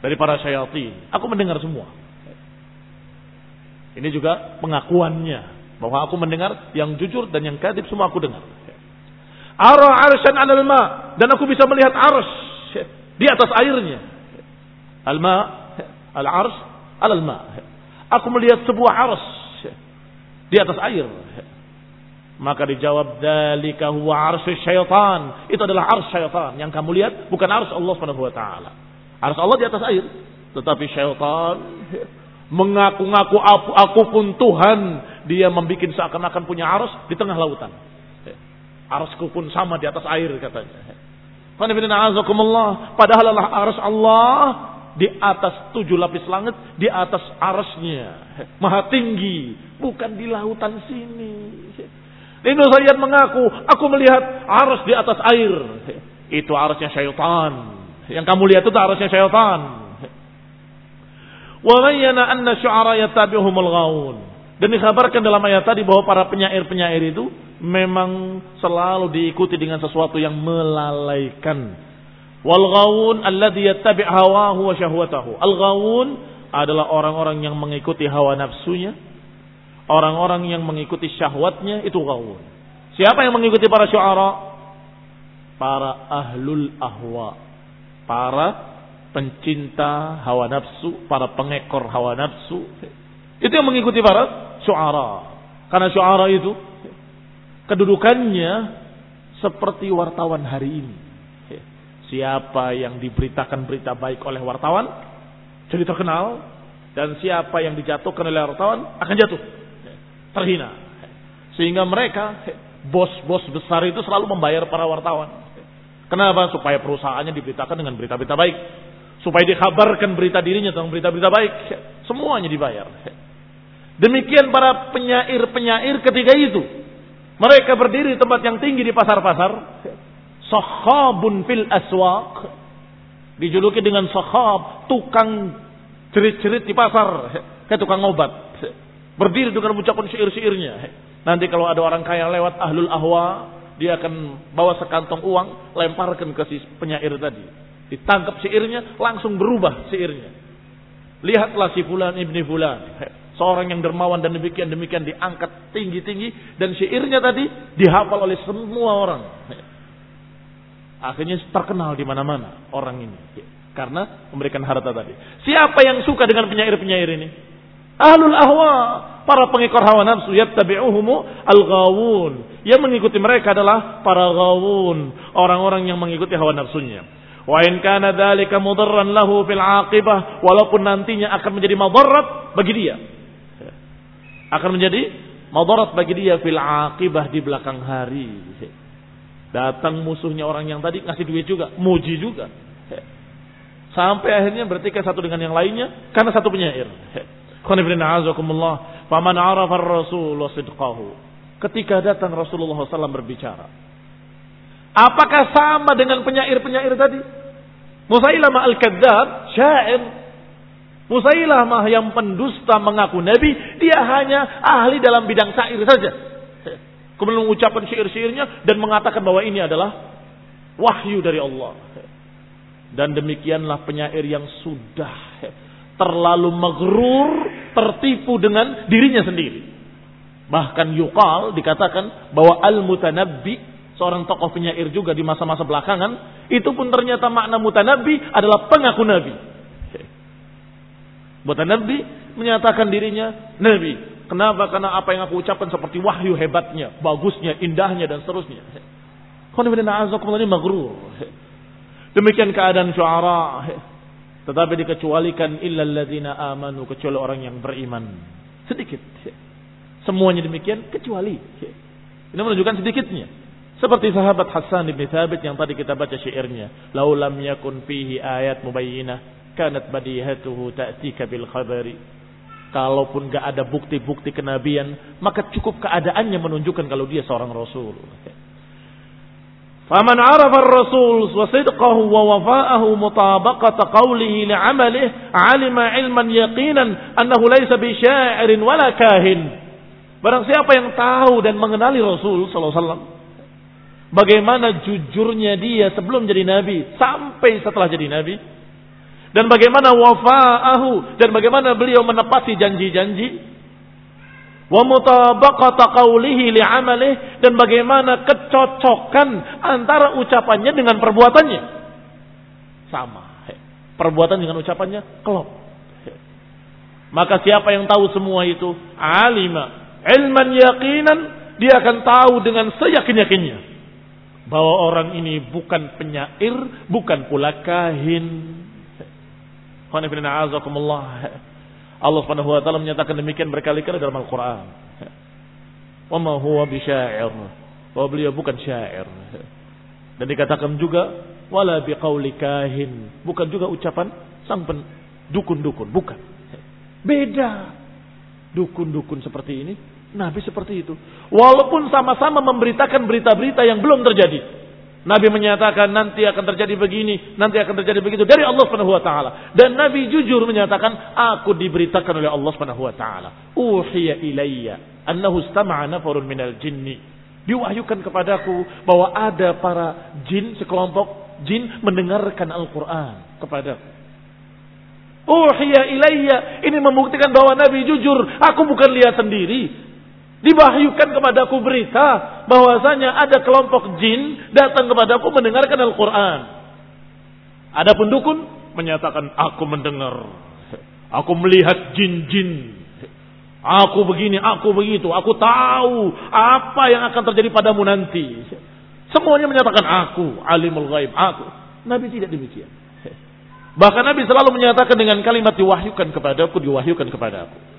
Dari para syaitan. Aku mendengar semua. Ini juga pengakuannya. Bahwa aku mendengar yang jujur dan yang kadib semua aku dengar. Ara arsyan alal ma. Dan aku bisa melihat ars di atas airnya. Al-ma, al-ars, al-ma. Aku melihat sebuah ars di atas air. Maka dijawab dalika huwa arsy syaitan. Itu adalah ars syaitan yang kamu lihat bukan ars Allah Subhanahu wa taala. Ars Allah di atas air, tetapi syaitan mengaku-ngaku aku, aku pun Tuhan, dia membuat seakan-akan punya ars di tengah lautan. Arsku pun sama di atas air katanya. Padahal Allah aras Allah di atas tujuh lapis langit, di atas arasnya. Maha tinggi. Bukan di lautan sini. Ibnu Sayyid mengaku, aku melihat aras di atas air. Itu arasnya syaitan. Yang kamu lihat itu arasnya syaitan. Wa anna syu'ara yattabi'uhumul ghawun. Dan dikhabarkan dalam ayat tadi bahwa para penyair-penyair itu memang selalu diikuti dengan sesuatu yang melalaikan. Wal ghawun alladhi yattabi' hawahu wa syahwatahu. Al ghawun adalah orang-orang yang mengikuti hawa nafsunya, orang-orang yang mengikuti syahwatnya itu ghawun. Siapa yang mengikuti para syuara? Para ahlul ahwa. Para pencinta hawa nafsu, para pengekor hawa nafsu. Itu yang mengikuti para syuara. Karena syuara itu kedudukannya seperti wartawan hari ini. Siapa yang diberitakan berita baik oleh wartawan jadi terkenal dan siapa yang dijatuhkan oleh wartawan akan jatuh terhina. Sehingga mereka bos-bos besar itu selalu membayar para wartawan. Kenapa? Supaya perusahaannya diberitakan dengan berita-berita baik. Supaya dikabarkan berita dirinya tentang berita-berita baik. Semuanya dibayar. Demikian para penyair-penyair ketika itu. Mereka berdiri di tempat yang tinggi di pasar-pasar. Sahabun fil aswaq. Dijuluki dengan sahab, tukang cerit-cerit di pasar. Kayak tukang obat. Berdiri dengan mengucapkan syair-syairnya. Nanti kalau ada orang kaya lewat ahlul ahwa, dia akan bawa sekantong uang, lemparkan ke si penyair tadi. Ditangkap syairnya, langsung berubah syairnya. Lihatlah si fulan ibni fulan. Seorang yang dermawan dan demikian-demikian diangkat tinggi-tinggi. Dan syairnya tadi dihafal oleh semua orang. Akhirnya terkenal di mana-mana orang ini. Karena memberikan harta tadi. Siapa yang suka dengan penyair-penyair ini? Ahlul ahwa, para pengikut hawa nafsu yattabi'uhumu al-ghawun. Yang mengikuti mereka adalah para ghawun, orang-orang yang mengikuti hawa nafsunya. Wa in kana dzalika mudarran lahu fil aqibah, walaupun nantinya akan menjadi madarat bagi dia. Akan menjadi madarat bagi dia fil aqibah di belakang hari. Datang musuhnya orang yang tadi ngasih duit juga, muji juga. Sampai akhirnya bertikai satu dengan yang lainnya karena satu penyair. Faman arafa ar-rasul sidqahu. Ketika datang Rasulullah SAW berbicara. Apakah sama dengan penyair-penyair tadi? Musailamah al-Kadzab, syair. Musailamah yang pendusta mengaku nabi, dia hanya ahli dalam bidang syair saja. Kemudian mengucapkan syair-syairnya dan mengatakan bahwa ini adalah wahyu dari Allah. Dan demikianlah penyair yang sudah terlalu magrur, tertipu dengan dirinya sendiri. Bahkan yukal dikatakan bahwa al-mutanabbi seorang tokoh penyair juga di masa-masa belakangan, itu pun ternyata makna mutanabbi adalah pengaku nabi. Mutanabbi menyatakan dirinya nabi. Kenapa? Karena apa yang aku ucapkan seperti wahyu hebatnya, bagusnya, indahnya dan seterusnya. Demikian keadaan syuara. Tetapi dikecualikan illa alladzina amanu kecuali orang yang beriman. Sedikit. Semuanya demikian kecuali. Ini menunjukkan sedikitnya. Seperti sahabat Hasan bin Thabit yang tadi kita baca syairnya. Lau lam yakun fihi ayat mubayyinah. Kanat badihatuhu ta'tika bil khabari. Kalaupun gak ada bukti-bukti kenabian. Maka cukup keadaannya menunjukkan kalau dia seorang Rasul. Faman arafa ar-rasul wa sidqahu wa wafa'ahu mutabaqata qawlihi li'amalih alima ilman yaqinan annahu laysa bi sya'irin wala kahin. Barang siapa yang tahu dan mengenali Rasul sallallahu alaihi wasallam Bagaimana jujurnya dia sebelum jadi nabi sampai setelah jadi nabi. Dan bagaimana wafa'ahu dan bagaimana beliau menepati janji-janji. Wa mutabaqata qawlihi li'amalih dan bagaimana kecocokan antara ucapannya dengan perbuatannya. Sama. Perbuatan dengan ucapannya klop. Maka siapa yang tahu semua itu? Alima. Ilman yakinan. Dia akan tahu dengan seyakin-yakinnya bahwa orang ini bukan penyair, bukan pula kahin. Allah Subhanahu wa taala menyatakan demikian berkali-kali dalam Al-Qur'an. Wa huwa bisyair. Bahwa beliau bukan syair. Dan dikatakan juga wala biqauli kahin. Bukan juga ucapan sang dukun-dukun, bukan. Beda. Dukun-dukun seperti ini Nabi seperti itu. Walaupun sama-sama memberitakan berita-berita yang belum terjadi. Nabi menyatakan nanti akan terjadi begini, nanti akan terjadi begitu dari Allah Subhanahu wa taala. Dan Nabi jujur menyatakan, aku diberitakan oleh Allah Subhanahu wa taala. Uhiya ilayya annahu istama'a nafarun minal jinni. Diwahyukan kepadaku bahwa ada para jin sekelompok jin mendengarkan Al-Qur'an kepadaku. Uhiya ilayya ini membuktikan bahwa Nabi jujur, aku bukan lihat sendiri, Dibahyukan kepadaku berita bahwasanya ada kelompok jin datang kepadaku mendengarkan Al-Quran. Adapun dukun menyatakan aku mendengar, aku melihat jin-jin, aku begini, aku begitu, aku tahu apa yang akan terjadi padamu nanti. Semuanya menyatakan aku alimul ghaib, aku. Nabi tidak demikian. Bahkan Nabi selalu menyatakan dengan kalimat diwahyukan kepadaku, diwahyukan kepadaku.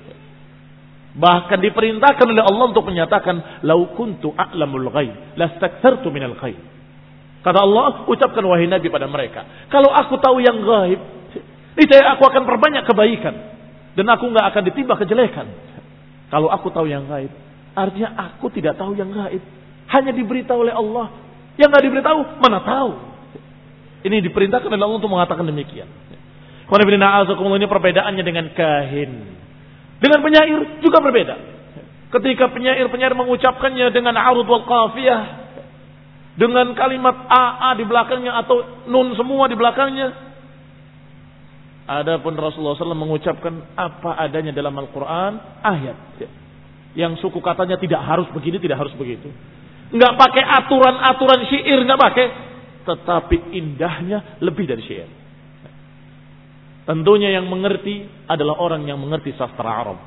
Bahkan diperintahkan oleh Allah untuk menyatakan, "Lau kuntu a'lamul ghaib, lastakthartu minal ghaib." Kata Allah, ucapkan wahai Nabi pada mereka, kalau aku tahu yang gaib, itu aku akan perbanyak kebaikan. dan aku nggak akan ditimba kejelekan. Kalau aku tahu yang gaib, artinya aku tidak tahu yang gaib. Hanya diberitahu oleh Allah. Yang nggak diberitahu, mana tahu. Ini diperintahkan oleh Allah untuk mengatakan demikian. Ini perbedaannya dengan kahin. Dengan penyair juga berbeda. Ketika penyair-penyair mengucapkannya dengan arud wal qafiyah. Dengan kalimat AA di belakangnya atau nun semua di belakangnya. Adapun Rasulullah SAW mengucapkan apa adanya dalam Al-Quran, ayat. Yang suku katanya tidak harus begini, tidak harus begitu. Nggak pakai aturan-aturan syair, nggak pakai. Tetapi indahnya lebih dari syair. Tentunya yang mengerti adalah orang yang mengerti sastra Arab.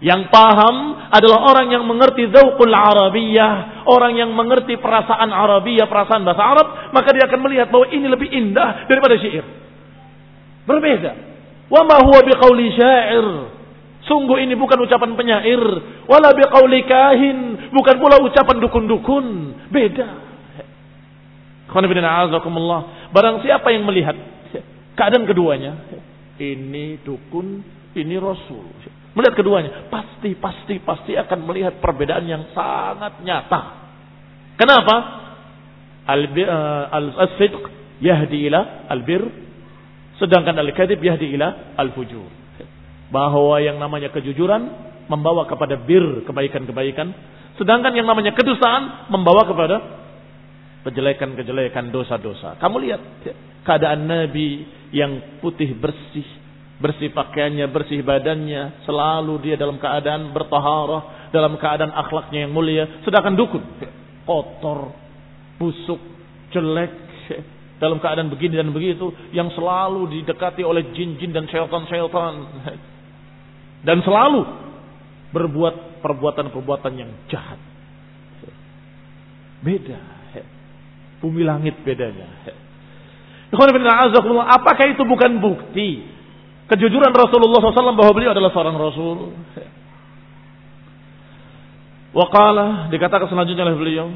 Yang paham adalah orang yang mengerti zawqul Arabiyah, orang yang mengerti perasaan Arabiyah, perasaan bahasa Arab, maka dia akan melihat bahwa ini lebih indah daripada syair. Berbeda. Wa ma huwa biqauli syair. Sungguh ini bukan ucapan penyair, wala biqauli kahin, bukan pula ucapan dukun-dukun. Beda. Barang siapa yang melihat keadaan keduanya, ini dukun, ini rasul. Melihat keduanya, pasti pasti pasti akan melihat perbedaan yang sangat nyata. Kenapa? Al-sidq yahdi ila al-bir Sedangkan al-kadhib yahdi ila al-fujur. Bahwa yang namanya kejujuran membawa kepada bir kebaikan-kebaikan. Sedangkan yang namanya kedustaan membawa kepada kejelekan-kejelekan dosa-dosa. Kamu lihat keadaan Nabi yang putih bersih, bersih pakaiannya, bersih badannya, selalu dia dalam keadaan bertaharah, dalam keadaan akhlaknya yang mulia. Sedangkan dukun kotor, busuk, jelek, dalam keadaan begini dan begitu yang selalu didekati oleh jin-jin dan syaitan-syaitan dan selalu berbuat perbuatan-perbuatan yang jahat. Beda. Bumi langit bedanya. Apakah itu bukan bukti kejujuran Rasulullah SAW bahwa beliau adalah seorang Rasul? Waqala dikatakan selanjutnya oleh beliau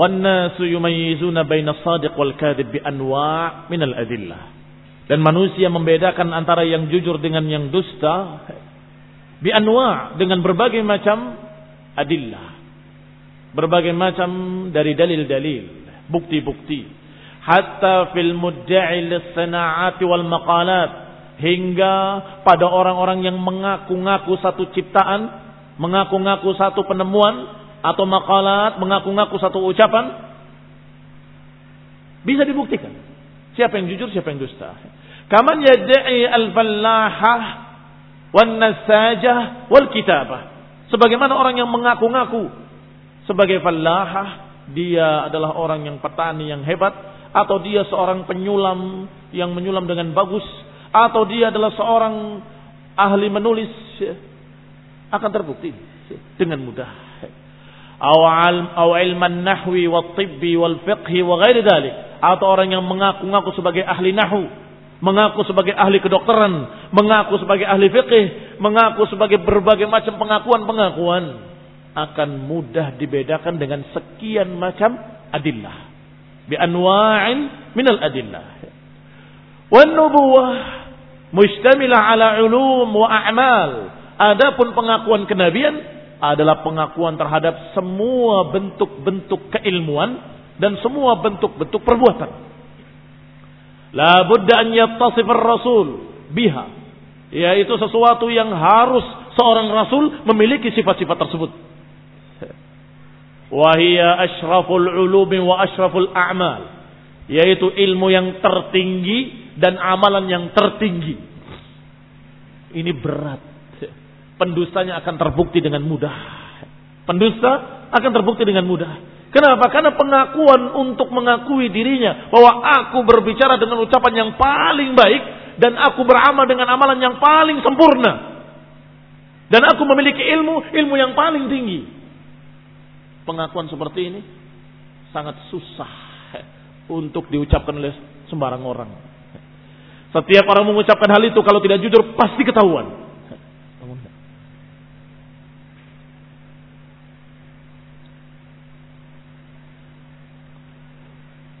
والناس يميزون بين الصادق والكاذب بأنواع من الأدلة dan manusia membedakan antara yang jujur dengan yang dusta bi anwa dengan berbagai macam adillah berbagai macam dari dalil-dalil bukti-bukti. Hatta fil mudda'i lis-sana'ati wal maqalat. Hingga pada orang-orang yang mengaku-ngaku satu ciptaan mengaku-ngaku satu penemuan atau makalat mengaku-ngaku satu ucapan bisa dibuktikan. Siapa yang jujur siapa yang dusta. Kaman yad'i al-fallahah wan nasajah wal kitabah sebagaimana orang yang mengaku-ngaku sebagai fallahah dia adalah orang yang petani yang hebat atau dia seorang penyulam yang menyulam dengan bagus atau dia adalah seorang ahli menulis akan terbukti dengan mudah. Atau atau orang yang mengaku-ngaku sebagai ahli nahwu mengaku sebagai ahli kedokteran mengaku sebagai ahli fiqih mengaku sebagai berbagai macam pengakuan-pengakuan akan mudah dibedakan dengan sekian macam adillah bi anwa'in min al adillah wan nubuwah mustamilah ala ulum wa a'mal adapun pengakuan kenabian adalah pengakuan terhadap semua bentuk-bentuk keilmuan dan semua bentuk-bentuk perbuatan. La budda an rasul biha. Yaitu sesuatu yang harus seorang rasul memiliki sifat-sifat tersebut. Wahia ashraful ulumi wa ashraful a'mal. Yaitu ilmu yang tertinggi dan amalan yang tertinggi. Ini berat pendustanya akan terbukti dengan mudah. Pendusta akan terbukti dengan mudah. Kenapa? Karena pengakuan untuk mengakui dirinya bahwa aku berbicara dengan ucapan yang paling baik dan aku beramal dengan amalan yang paling sempurna. Dan aku memiliki ilmu, ilmu yang paling tinggi. Pengakuan seperti ini sangat susah untuk diucapkan oleh sembarang orang. Setiap orang mengucapkan hal itu kalau tidak jujur pasti ketahuan.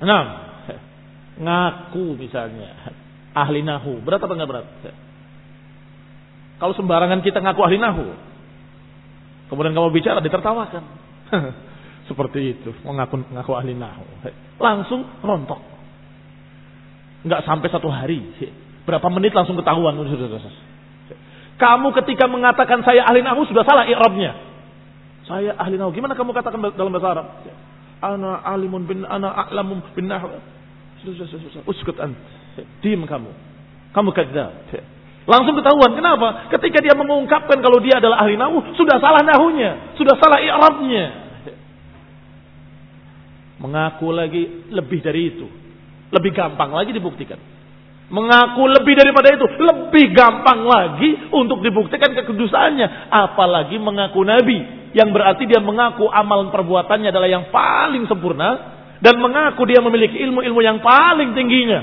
Nah, ngaku misalnya. ahli nahu. Berat apa enggak berat? Kalau sembarangan kita ngaku ahli nahu, kemudian kamu bicara ditertawakan. Seperti itu, mengaku ngaku ahli nahu. Langsung rontok. Enggak sampai satu hari. Berapa menit langsung ketahuan. Kamu ketika mengatakan saya ahli nahu sudah salah i'rabnya. Saya ahli nahu. Gimana kamu katakan dalam bahasa Arab? Ana alimun bin ana a'lamun bin nahwu. Uskut ant. Diam kamu. Kamu kadzab. Langsung ketahuan. Kenapa? Ketika dia mengungkapkan kalau dia adalah ahli nahu, sudah salah nahunya, sudah salah i'rabnya. Mengaku lagi lebih dari itu. Lebih gampang lagi dibuktikan. Mengaku lebih daripada itu, lebih gampang lagi untuk dibuktikan kekudusannya. Apalagi mengaku nabi, yang berarti dia mengaku amal perbuatannya adalah yang paling sempurna dan mengaku dia memiliki ilmu-ilmu yang paling tingginya.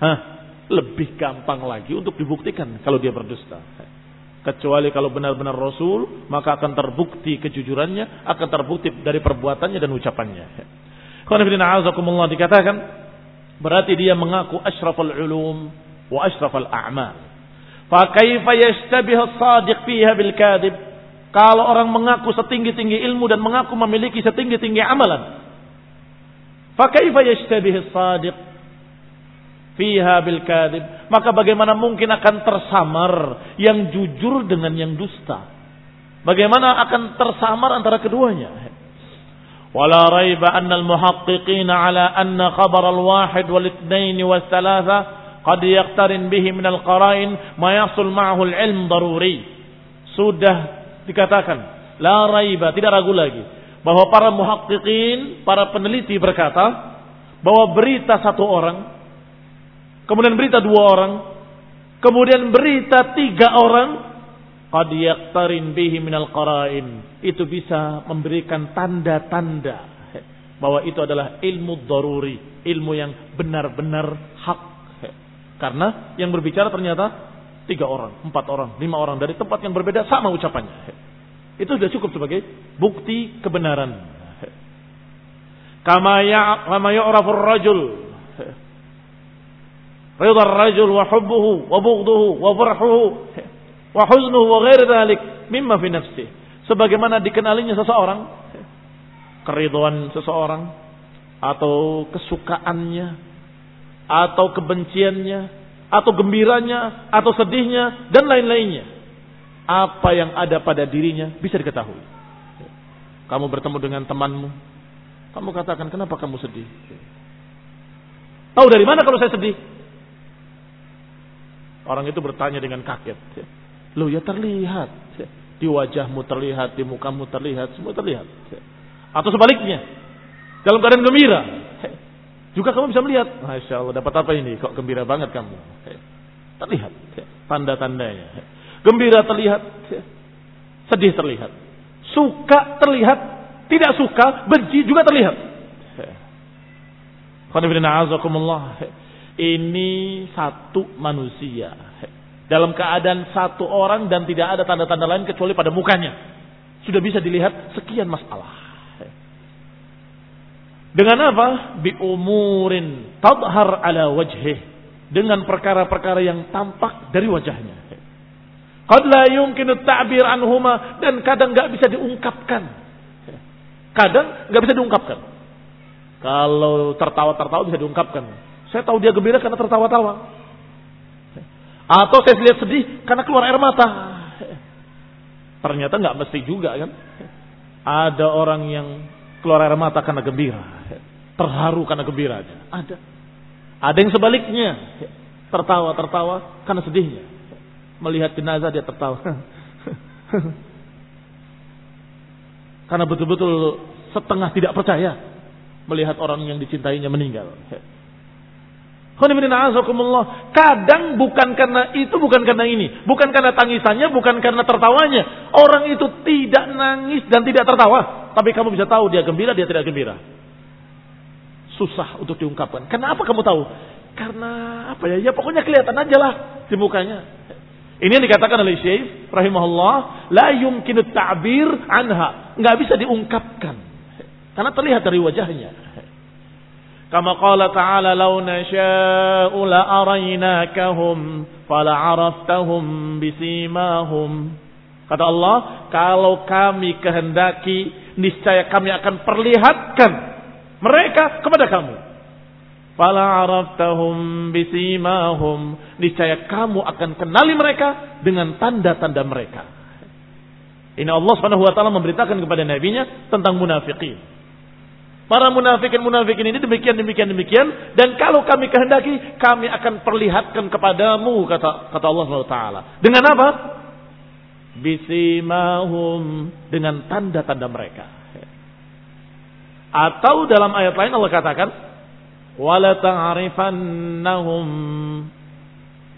Hah, lebih gampang lagi untuk dibuktikan kalau dia berdusta. Kecuali kalau benar-benar Rasul, maka akan terbukti kejujurannya, akan terbukti dari perbuatannya dan ucapannya. Kalau dikatakan, berarti dia mengaku ashraful ulum wa ashraful a'mal. Fakaifa yashtabih as-sadiq fiha bil kadib? Kalau orang mengaku setinggi-tinggi ilmu dan mengaku memiliki setinggi-tinggi amalan. Fakaifa yashtabih as-sadiq fiha bil kadib. Maka bagaimana mungkin akan tersamar yang jujur dengan yang dusta? Bagaimana akan tersamar antara keduanya? Wala raiba anna al-muhaqqiqin ala anna khabar al-wahid wal ithnain wal thalatha qad yaqtarin bihi min al-qara'in ma yasul ma'ahu al-ilm daruri. Sudah dikatakan la raiba, tidak ragu lagi bahwa para muhaqqiqin, para peneliti berkata bahwa berita satu orang kemudian berita dua orang, kemudian berita tiga orang, qad yaqtarin bihi minal qara'in. Itu bisa memberikan tanda-tanda bahwa itu adalah ilmu daruri, ilmu yang benar-benar hak. Karena yang berbicara ternyata tiga orang, empat orang, lima orang dari tempat yang berbeda sama ucapannya. Itu sudah cukup sebagai bukti kebenaran. Kama ya kama yu'rafur rajul Ridha rajul wa hubbuhu wa bughduhu wa farhuhu wa huznuhu wa ghair dhalik mimma fi nafsi. Sebagaimana dikenalinya seseorang keridhaan seseorang atau kesukaannya atau kebenciannya atau gembiranya atau sedihnya dan lain-lainnya. Apa yang ada pada dirinya bisa diketahui. Kamu bertemu dengan temanmu, kamu katakan kenapa kamu sedih? Tahu dari mana kalau saya sedih? Orang itu bertanya dengan kaget. Loh ya terlihat. Di wajahmu terlihat, di mukamu terlihat, semua terlihat. Atau sebaliknya. Dalam keadaan gembira. Juga kamu bisa melihat. Masya Allah dapat apa ini? Kok gembira banget kamu? Terlihat. Tanda-tandanya. Gembira terlihat. Sedih terlihat. Suka terlihat. Tidak suka, benci juga terlihat. Qanibina ini satu manusia. Dalam keadaan satu orang dan tidak ada tanda-tanda lain kecuali pada mukanya. Sudah bisa dilihat sekian masalah. Dengan apa? Bi umurin tadhar ala wajhih. Dengan perkara-perkara yang tampak dari wajahnya. Qad la yumkinu ta'bir anhuma dan kadang nggak bisa diungkapkan. Kadang nggak bisa diungkapkan. Kalau tertawa-tertawa bisa diungkapkan. Saya tahu dia gembira karena tertawa-tawa. Atau saya lihat sedih karena keluar air mata. Ternyata nggak mesti juga kan. Ada orang yang keluar air mata karena gembira. Terharu karena gembira aja. Ada. Ada yang sebaliknya. Tertawa-tertawa karena sedihnya. Melihat jenazah dia tertawa. karena betul-betul setengah tidak percaya melihat orang yang dicintainya meninggal. Kadang bukan karena itu, bukan karena ini. Bukan karena tangisannya, bukan karena tertawanya. Orang itu tidak nangis dan tidak tertawa. Tapi kamu bisa tahu dia gembira, dia tidak gembira. Susah untuk diungkapkan. Kenapa kamu tahu? Karena apa ya? Ya pokoknya kelihatan aja lah di mukanya. Ini yang dikatakan oleh Syekh rahimahullah, la yumkinu ta'bir anha. Nggak bisa diungkapkan. Karena terlihat dari wajahnya. Kama qala ta'ala law nasha'u la araynakahum fala 'araftahum bisimahum. Kata Allah, kalau kami kehendaki, niscaya kami akan perlihatkan mereka kepada kamu. Fala 'araftahum bisimahum. Niscaya kamu akan kenali mereka dengan tanda-tanda mereka. Ini Allah Subhanahu memberitakan kepada nabinya tentang munafikin. Para munafikin munafikin ini demikian demikian demikian dan kalau kami kehendaki kami akan perlihatkan kepadamu kata kata Allah Subhanahu taala. Dengan apa? Bisimahum dengan tanda-tanda mereka. Atau dalam ayat lain Allah katakan wala ta'rifannahum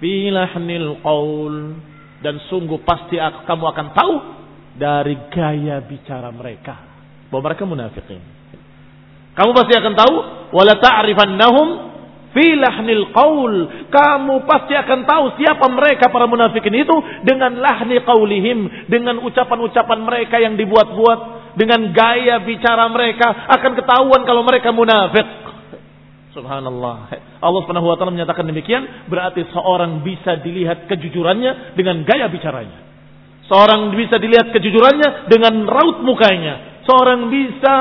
fi qaul dan sungguh pasti kamu akan tahu dari gaya bicara mereka bahwa mereka munafikin. Kamu pasti akan tahu wala ta'rifannahum fi lahnil qaul. Kamu pasti akan tahu siapa mereka para munafikin itu dengan lahni qaulihim, dengan ucapan-ucapan mereka yang dibuat-buat, dengan gaya bicara mereka akan ketahuan kalau mereka munafik. Subhanallah. Allah Subhanahu wa taala menyatakan demikian, berarti seorang bisa dilihat kejujurannya dengan gaya bicaranya. Seorang bisa dilihat kejujurannya dengan raut mukanya. Seorang bisa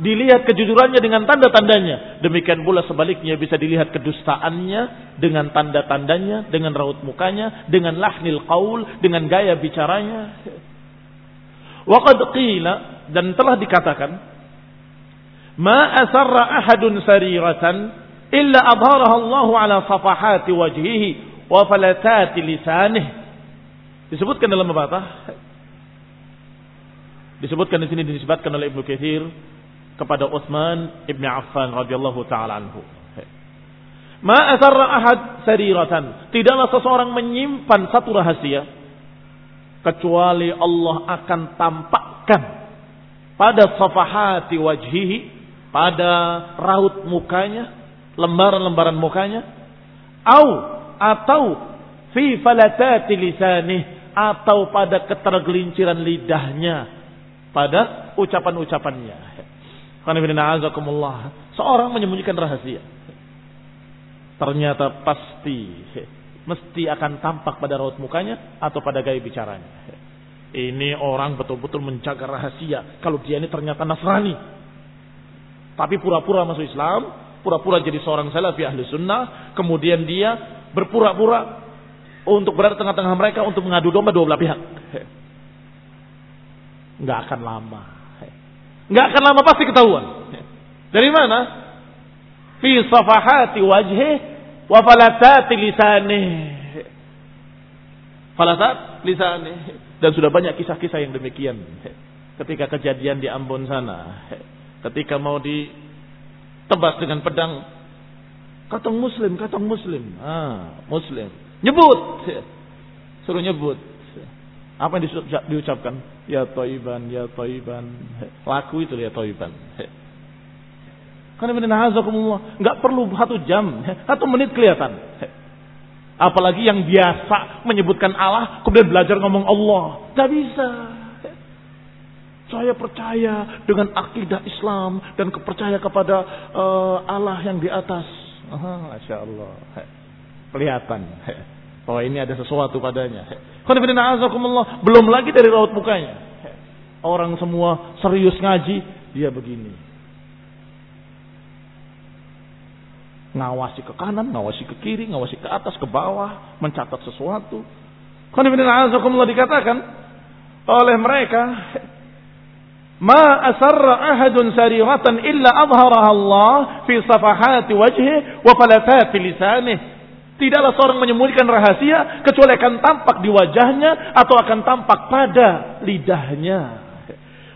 dilihat kejujurannya dengan tanda-tandanya. Demikian pula sebaliknya bisa dilihat kedustaannya dengan tanda-tandanya, dengan raut mukanya, dengan lahnil qaul, dengan gaya bicaranya. Waqad qila dan telah dikatakan ma asarra ahadun sariratan illa adharaha Allah ala safahati wajhihi wa falatati lisanih. Disebutkan dalam apa? Disebutkan di sini disebutkan oleh Ibnu Katsir kepada Utsman ibn Affan radhiyallahu taala anhu. Ma ahad sariratan. Tidaklah seseorang menyimpan satu rahasia kecuali Allah akan tampakkan pada safahati wajhihi, pada raut mukanya, lembaran-lembaran mukanya, au atau fi falatati lisanih atau pada ketergelinciran lidahnya, pada ucapan-ucapannya. Seorang menyembunyikan rahasia. Ternyata pasti mesti akan tampak pada raut mukanya atau pada gaya bicaranya. Ini orang betul-betul menjaga rahasia. Kalau dia ini ternyata Nasrani. Tapi pura-pura masuk Islam, pura-pura jadi seorang salafi ahli sunnah, kemudian dia berpura-pura untuk berada tengah-tengah mereka untuk mengadu domba dua belah pihak. Nggak akan lama. Nggak akan lama pasti ketahuan. Dari mana? Fi safahati wajhi wa falatati lisanih. Falatat lisanih. Dan sudah banyak kisah-kisah yang demikian. Ketika kejadian di Ambon sana. Ketika mau ditebas dengan pedang. Katong muslim, katong muslim. Ah, muslim. Nyebut. Suruh nyebut. Apa yang diucapkan? Ya toiban, ya toiban. Laku itu ya toiban. Karena nggak perlu satu jam, satu menit kelihatan. Apalagi yang biasa menyebutkan Allah, kemudian belajar ngomong Allah. Gak bisa. Saya percaya dengan akidah Islam dan kepercaya kepada uh, Allah yang di atas. Aha, Masya Allah. Kelihatan. Oh ini ada sesuatu padanya. Belum lagi dari raut mukanya. Orang semua serius ngaji, dia begini. Ngawasi ke kanan, ngawasi ke kiri, ngawasi ke atas, ke bawah, mencatat sesuatu. Khonifina'azakumullah dikatakan oleh mereka, Ma asarra ahadun sarihatan illa adharaha Allah fi safahati wajhi wa falatati lisanih. Tidaklah seorang menyembunyikan rahasia kecuali akan tampak di wajahnya atau akan tampak pada lidahnya.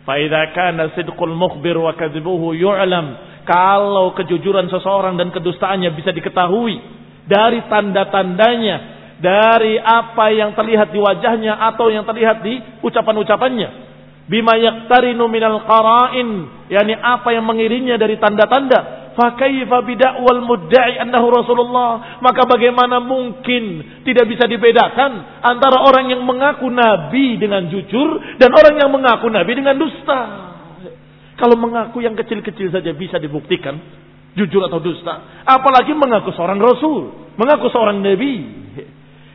Faidha kana sidqul mukhbir wa kadhibuhu yu'lam. Kalau kejujuran seseorang dan kedustaannya bisa diketahui dari tanda-tandanya, dari apa yang terlihat di wajahnya atau yang terlihat di ucapan-ucapannya. Bima yaqtarinu minal qara'in, yakni apa yang mengiringnya dari tanda-tanda Fakaifa bidakwal mudda'i annahu Rasulullah. Maka bagaimana mungkin tidak bisa dibedakan antara orang yang mengaku nabi dengan jujur dan orang yang mengaku nabi dengan dusta. Kalau mengaku yang kecil-kecil saja bisa dibuktikan, Jujur atau dusta. Apalagi mengaku seorang rasul. Mengaku seorang nabi.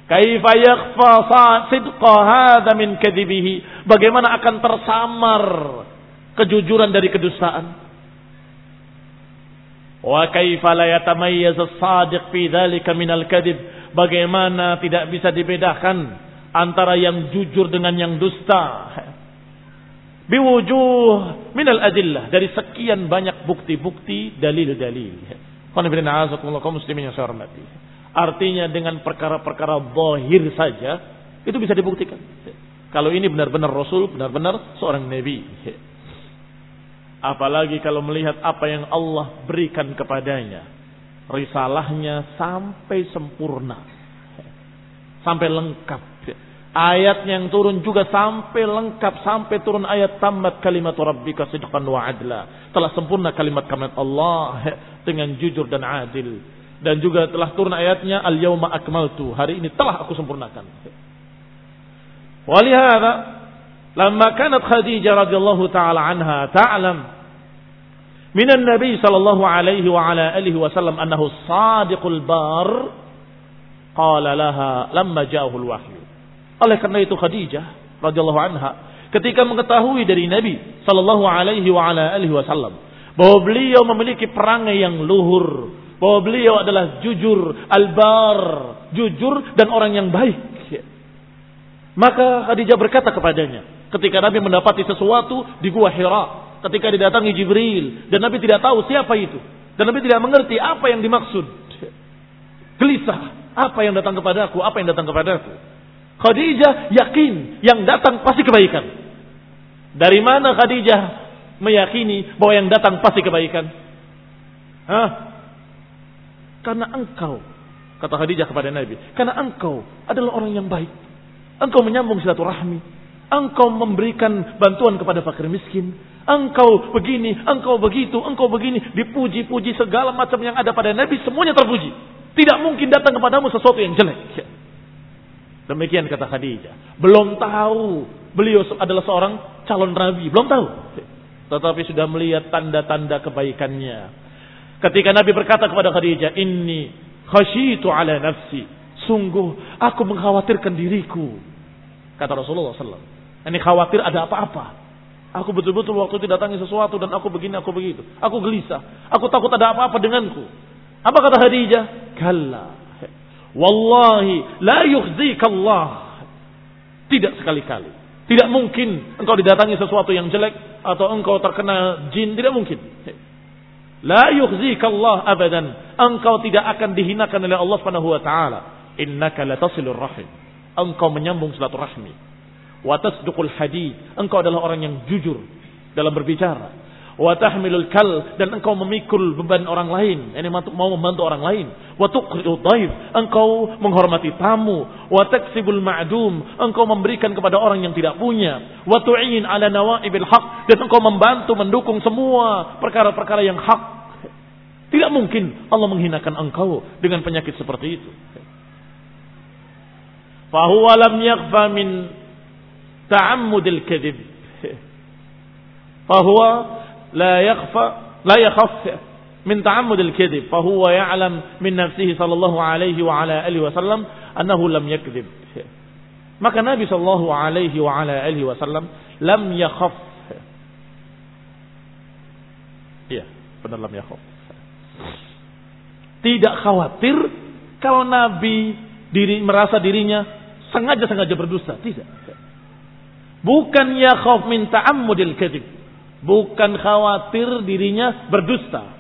Kaifa yakhfa sidqa hadha min kadibihi. Bagaimana akan tersamar kejujuran dari kedustaan? Wa kaifa la yatamayyaz as-sadiq fi? Bagaimana tidak bisa dibedakan antara yang jujur dengan yang dusta? Biwujuh minal adillah dari sekian banyak bukti-bukti dalil-dalil. muslimin yang saya hormati. Artinya dengan perkara-perkara bohir saja itu bisa dibuktikan. Kalau ini benar-benar Rasul, benar-benar seorang Nabi. Apalagi kalau melihat apa yang Allah berikan kepadanya. Risalahnya sampai sempurna. Sampai lengkap. Ayat yang turun juga sampai lengkap. Sampai turun ayat tamat kalimat rabbika sidqan wa adla. Telah sempurna kalimat kalimat Allah dengan jujur dan adil. Dan juga telah turun ayatnya al-yawma akmaltu. Hari ini telah aku sempurnakan. Walihada Lama kanat Khadijah radhiyallahu taala anha ta'lam min Nabi sallallahu alaihi wa ala alihi wasallam annahu sadiqul bar qala laha lamma ja'ahu wahyu. Oleh karena itu Khadijah radhiyallahu anha ketika mengetahui dari Nabi sallallahu alaihi wa ala alihi wasallam bahwa beliau memiliki perangai yang luhur, bahwa beliau adalah jujur, albar, jujur dan orang yang baik. Maka Khadijah berkata kepadanya, ketika Nabi mendapati sesuatu di gua Hira, ketika didatangi Jibril dan Nabi tidak tahu siapa itu dan Nabi tidak mengerti apa yang dimaksud. Gelisah, apa yang datang kepadaku, apa yang datang kepadaku. Khadijah yakin yang datang pasti kebaikan. Dari mana Khadijah meyakini bahwa yang datang pasti kebaikan? Hah? Karena engkau, kata Khadijah kepada Nabi, karena engkau adalah orang yang baik. Engkau menyambung silaturahmi. Engkau memberikan bantuan kepada fakir miskin. Engkau begini, engkau begitu, engkau begini. Dipuji-puji segala macam yang ada pada Nabi, semuanya terpuji. Tidak mungkin datang kepadamu sesuatu yang jelek. Demikian kata Khadijah. Belum tahu beliau adalah seorang calon nabi, belum tahu. Tetapi sudah melihat tanda-tanda kebaikannya. Ketika Nabi berkata kepada Khadijah, "Inni khasyitu ala nafsi." Sungguh aku mengkhawatirkan diriku. Kata Rasulullah SAW. Ini khawatir ada apa-apa. Aku betul-betul waktu didatangi sesuatu dan aku begini, aku begitu. Aku gelisah. Aku takut ada apa-apa denganku. Apa kata Khadijah? Kalla. Wallahi la Allah. Tidak sekali-kali. Tidak mungkin engkau didatangi sesuatu yang jelek atau engkau terkena jin, tidak mungkin. La Allah abadan. Engkau tidak akan dihinakan oleh Allah Subhanahu wa taala. Innaka latasilur rahim. Engkau menyambung silaturahmi. Wa tasduqul hadid. Engkau adalah orang yang jujur dalam berbicara. Wa tahmilul kal. Dan engkau memikul beban orang lain. Ini mau membantu orang lain. Wa tuqri'u dhaif. Engkau menghormati tamu. Wa taksibul ma'dum. Engkau memberikan kepada orang yang tidak punya. Wa tu'in ala nawaibil haq. Dan engkau membantu mendukung semua perkara-perkara yang hak. Tidak mungkin Allah menghinakan engkau dengan penyakit seperti itu. Fahuwa lam yakhfa min ta'ammudil kadhib fahuwa la yakhfa la yakhaf min ta'ammudil kadhib fahuwa ya'lam min nafsihi sallallahu alaihi wa ala wasallam annahu lam yakdhib maka Nabi sallallahu alaihi wa ala wasallam lam yakhaf. Iya benar lam yakhaf. Tidak khawatir kalau Nabi diri merasa dirinya sengaja sengaja berdusta. Tidak. Bukan yakhaf min ta'ammudil kadzib. Bukan khawatir dirinya berdusta.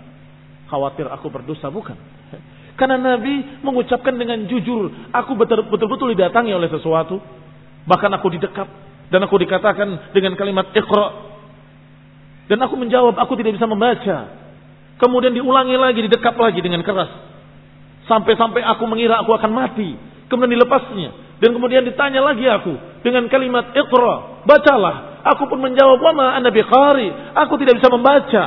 Khawatir aku berdusta, bukan. Karena Nabi mengucapkan dengan jujur, aku betul-betul didatangi oleh sesuatu. Bahkan aku didekap. Dan aku dikatakan dengan kalimat ikhra. Dan aku menjawab, aku tidak bisa membaca. Kemudian diulangi lagi, didekap lagi dengan keras. Sampai-sampai aku mengira aku akan mati. Kemudian dilepasnya. Dan kemudian ditanya lagi aku dengan kalimat ikhra. Bacalah. Aku pun menjawab, "Wama ana biqari." Aku tidak bisa membaca.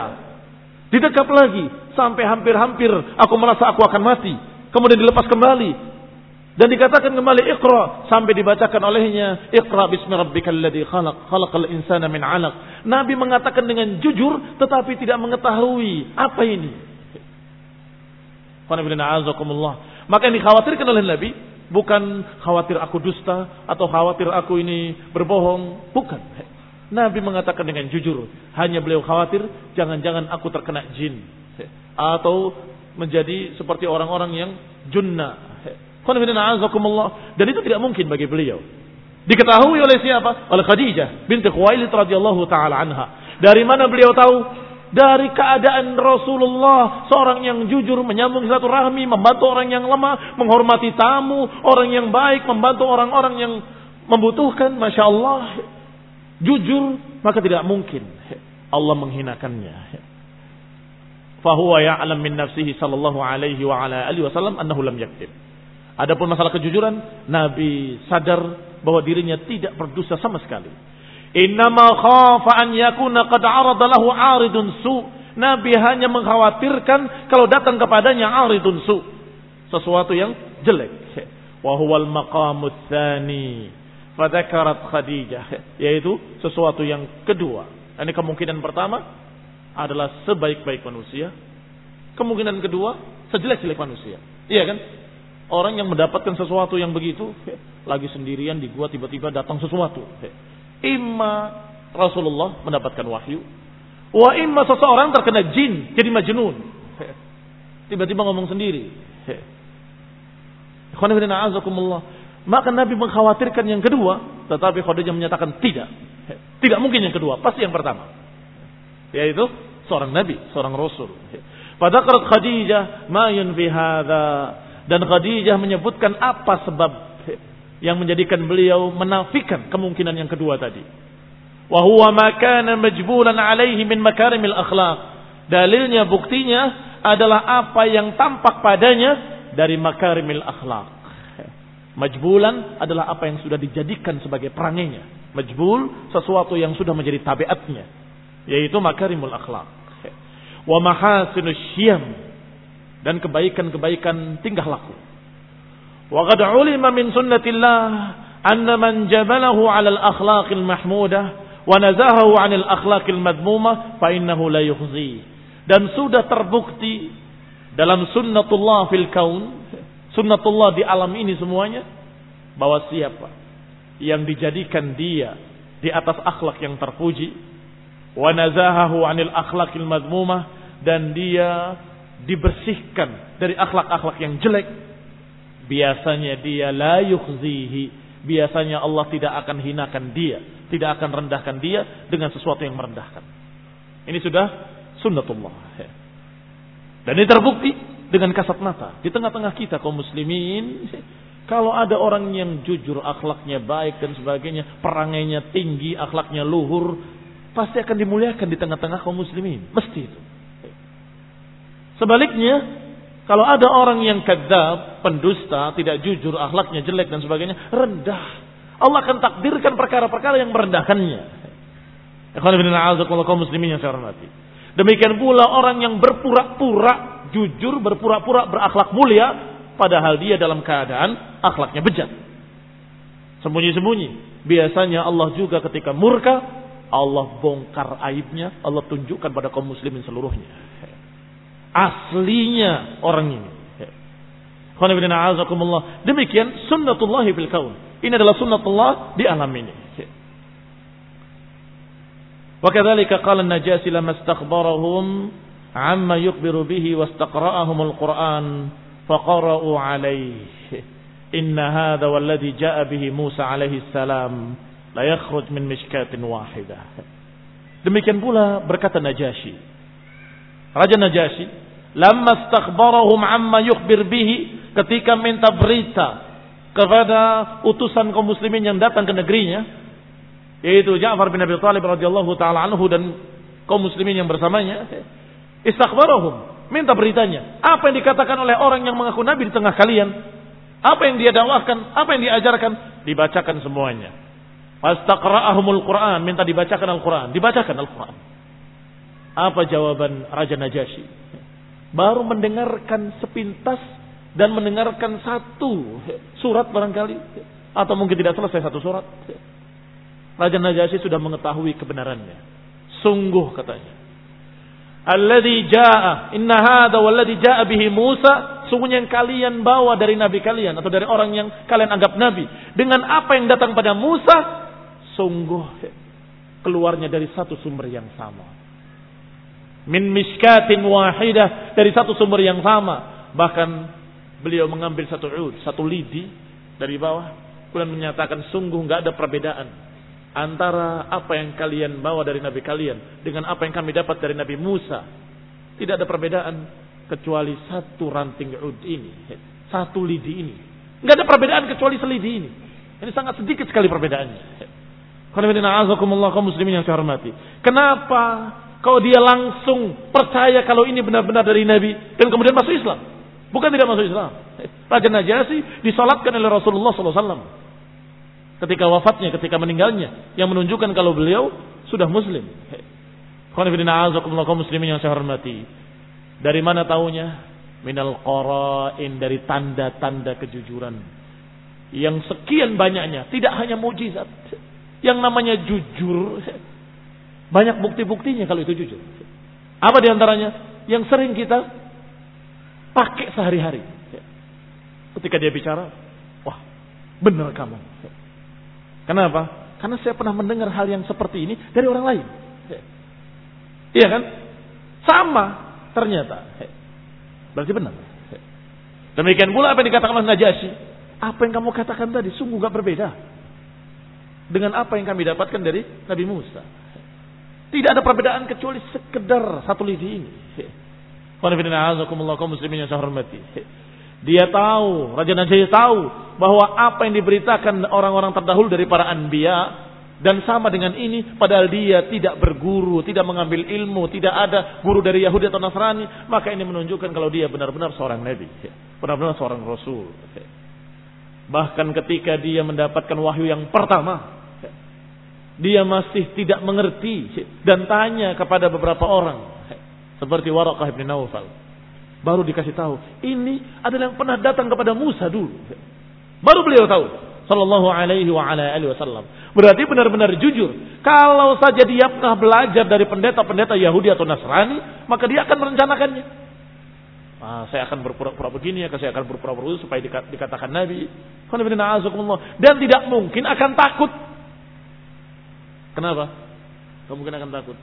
Didekap lagi sampai hampir-hampir aku merasa aku akan mati. Kemudian dilepas kembali dan dikatakan kembali Iqra sampai dibacakan olehnya Iqra bismi rabbikal ladzi khalaq khalaqal insana min 'alaq. Nabi mengatakan dengan jujur tetapi tidak mengetahui apa ini. Maka yang dikhawatirkan oleh Nabi bukan khawatir aku dusta atau khawatir aku ini berbohong, bukan. Nabi mengatakan dengan jujur, hanya beliau khawatir jangan-jangan aku terkena jin atau menjadi seperti orang-orang yang junna. Dan itu tidak mungkin bagi beliau. Diketahui oleh siapa? Oleh Khadijah binti Khuwailid radhiyallahu taala anha. Dari mana beliau tahu? Dari keadaan Rasulullah seorang yang jujur menyambung satu rahmi, membantu orang yang lemah, menghormati tamu, orang yang baik, membantu orang-orang yang membutuhkan, masya Allah, jujur maka tidak mungkin Allah menghinakannya. Fahuwa ya'lam min nafsihi sallallahu alaihi wa ala alihi wasallam annahu lam yaktib. Adapun masalah kejujuran, Nabi sadar bahwa dirinya tidak berdosa sama sekali. Innama khafa an yakuna qad arada lahu aridun su. Nabi hanya mengkhawatirkan kalau datang kepadanya aridun su. Sesuatu yang jelek. Wa huwal maqamut tsani. Fadzakarat Khadijah. Yaitu sesuatu yang kedua. Ini kemungkinan pertama adalah sebaik-baik manusia. Kemungkinan kedua sejelek-jelek manusia. Iya kan? Orang yang mendapatkan sesuatu yang begitu, lagi sendirian di gua tiba-tiba datang sesuatu. Imma Rasulullah mendapatkan wahyu, wa imma seseorang terkena jin jadi majnun. Tiba-tiba ngomong sendiri. Maka Nabi mengkhawatirkan yang kedua, tetapi Khadijah menyatakan tidak. Tidak mungkin yang kedua, pasti yang pertama. Yaitu seorang Nabi, seorang Rasul. Pada Khadijah, ma yunfi dan Khadijah menyebutkan apa sebab yang menjadikan beliau menafikan kemungkinan yang kedua tadi. Wa huwa ma majbulan alaihi min makarimil akhlaq. Dalilnya buktinya adalah apa yang tampak padanya dari makarimil akhlak. Majbulan adalah apa yang sudah dijadikan sebagai perangainya. Majbul sesuatu yang sudah menjadi tabiatnya. Yaitu makarimul akhlak. Wa dan kebaikan-kebaikan tingkah laku. Wa qad ulima min sunnatillah anna man jabalahu 'ala al-akhlaqil mahmudah wa nazahahu 'anil akhlaqil madmumah fa innahu la yukhzi. Dan sudah terbukti dalam sunnatullah fil kaun, sunnatullah di alam ini semuanya bahwa siapa yang dijadikan dia di atas akhlak yang terpuji wa nazahahu 'anil akhlaqil madmumah dan dia dibersihkan dari akhlak-akhlak yang jelek, biasanya dia la yukhzihi, biasanya Allah tidak akan hinakan dia, tidak akan rendahkan dia dengan sesuatu yang merendahkan. Ini sudah sunnatullah. Dan ini terbukti dengan kasat mata. Di tengah-tengah kita kaum muslimin, kalau ada orang yang jujur, akhlaknya baik dan sebagainya, perangainya tinggi, akhlaknya luhur, pasti akan dimuliakan di tengah-tengah kaum muslimin. Mesti itu. Sebaliknya, kalau ada orang yang kadzab, pendusta, tidak jujur, akhlaknya jelek dan sebagainya, rendah. Allah akan takdirkan perkara-perkara yang merendahkannya. muslimin yang saya hormati. Demikian pula orang yang berpura-pura jujur, berpura-pura berakhlak mulia, padahal dia dalam keadaan akhlaknya bejat. Sembunyi-sembunyi. Biasanya Allah juga ketika murka, Allah bongkar aibnya, Allah tunjukkan pada kaum muslimin seluruhnya aslinya orang ini. Demikian sunnatullah fil kaun. Ini adalah sunnatullah di alam ini. وكذلك قال النجاشي لما استخبرهم عما يخبر به واستقرأهم القرآن فقرأوا عليه إن هذا والذي جاء به موسى عليه السلام لا يخرج من مشكاة واحدة demikian pula berkata Najasyi Raja Najasyi lamma stakhbarahum amma yukhbir bihi ketika minta berita kepada utusan kaum muslimin yang datang ke negerinya yaitu Ja'far bin Abi Thalib radhiyallahu taala anhu dan kaum muslimin yang bersamanya istakhbarahum minta beritanya. Apa yang dikatakan oleh orang yang mengaku nabi di tengah kalian? Apa yang dia dakwahkan? Apa yang diajarkan? Dibacakan semuanya. Fastaqra'ahumul Quran minta dibacakan Al-Quran. Dibacakan Al-Quran. Apa jawaban Raja Najasyi baru mendengarkan sepintas dan mendengarkan satu surat barangkali atau mungkin tidak selesai satu surat. Raja Najasyi sudah mengetahui kebenarannya. Sungguh katanya. Alladhi jaa inna hadha walladhi jaa bihi Musa sungguhnya yang kalian bawa dari nabi kalian atau dari orang yang kalian anggap nabi dengan apa yang datang pada Musa sungguh keluarnya dari satu sumber yang sama. Min miskatin wahidah dari satu sumber yang sama. Bahkan beliau mengambil satu ud, satu lidi dari bawah. Kemudian menyatakan sungguh nggak ada perbedaan antara apa yang kalian bawa dari Nabi kalian dengan apa yang kami dapat dari Nabi Musa. Tidak ada perbedaan kecuali satu ranting ud ini, satu lidi ini. Nggak ada perbedaan kecuali selidi ini. Ini sangat sedikit sekali perbedaannya kaum muslimin yang saya hormati. Kenapa kalau dia langsung percaya kalau ini benar-benar dari Nabi dan kemudian masuk Islam? Bukan tidak masuk Islam. Raja Najasyi disolatkan oleh Rasulullah SAW. Ketika wafatnya, ketika meninggalnya. Yang menunjukkan kalau beliau sudah muslim. muslimin yang saya hormati. Dari mana taunya? Minal qara'in dari tanda-tanda kejujuran. Yang sekian banyaknya. Tidak hanya mujizat yang namanya jujur, banyak bukti-buktinya kalau itu jujur. Apa di antaranya? Yang sering kita pakai sehari-hari. Ketika dia bicara, wah benar kamu. Kenapa? Karena saya pernah mendengar hal yang seperti ini dari orang lain. Iya kan? Sama ternyata. Berarti benar. Demikian pula apa yang dikatakan oleh Najasyi. Apa yang kamu katakan tadi sungguh gak berbeda dengan apa yang kami dapatkan dari Nabi Musa. Tidak ada perbedaan kecuali sekedar satu lidi ini. muslimin yang hormati. Dia tahu, Raja Najib tahu bahwa apa yang diberitakan orang-orang terdahulu dari para anbiya dan sama dengan ini padahal dia tidak berguru, tidak mengambil ilmu, tidak ada guru dari Yahudi atau Nasrani, maka ini menunjukkan kalau dia benar-benar seorang nabi, benar-benar seorang rasul. Bahkan ketika dia mendapatkan wahyu yang pertama, dia masih tidak mengerti dan tanya kepada beberapa orang seperti Warakah bin Naufal. Baru dikasih tahu, ini adalah yang pernah datang kepada Musa dulu. Baru beliau tahu sallallahu alaihi wa ala alihi wasallam. Berarti benar-benar jujur. Kalau saja dia pernah belajar dari pendeta-pendeta Yahudi atau Nasrani, maka dia akan merencanakannya. Ah, saya akan berpura-pura begini ya, saya akan berpura-pura supaya dikatakan nabi. Dan tidak mungkin akan takut Kenapa? mungkin akan takut.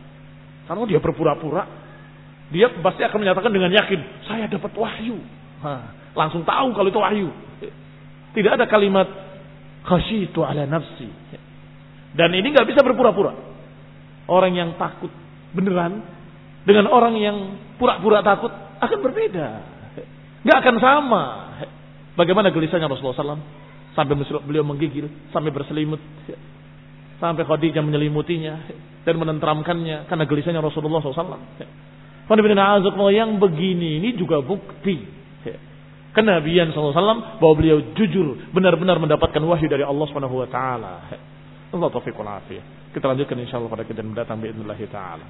Karena dia berpura-pura. Dia pasti akan menyatakan dengan yakin, saya dapat wahyu. Ha, langsung tahu kalau itu wahyu. Tidak ada kalimat khasyitu ala nafsi. Dan ini nggak bisa berpura-pura. Orang yang takut beneran dengan orang yang pura-pura takut akan berbeda. Nggak akan sama. Bagaimana gelisahnya Rasulullah SAW sampai beliau menggigil, sampai berselimut. Sampai Khadijah menyelimutinya dan menenteramkannya karena gelisahnya Rasulullah SAW. Yang begini ini juga bukti kenabian SAW bahwa beliau jujur benar-benar mendapatkan wahyu dari Allah Subhanahu wa taala. Allah taufiq Kita lanjutkan insyaallah pada kejadian mendatang باذن taala.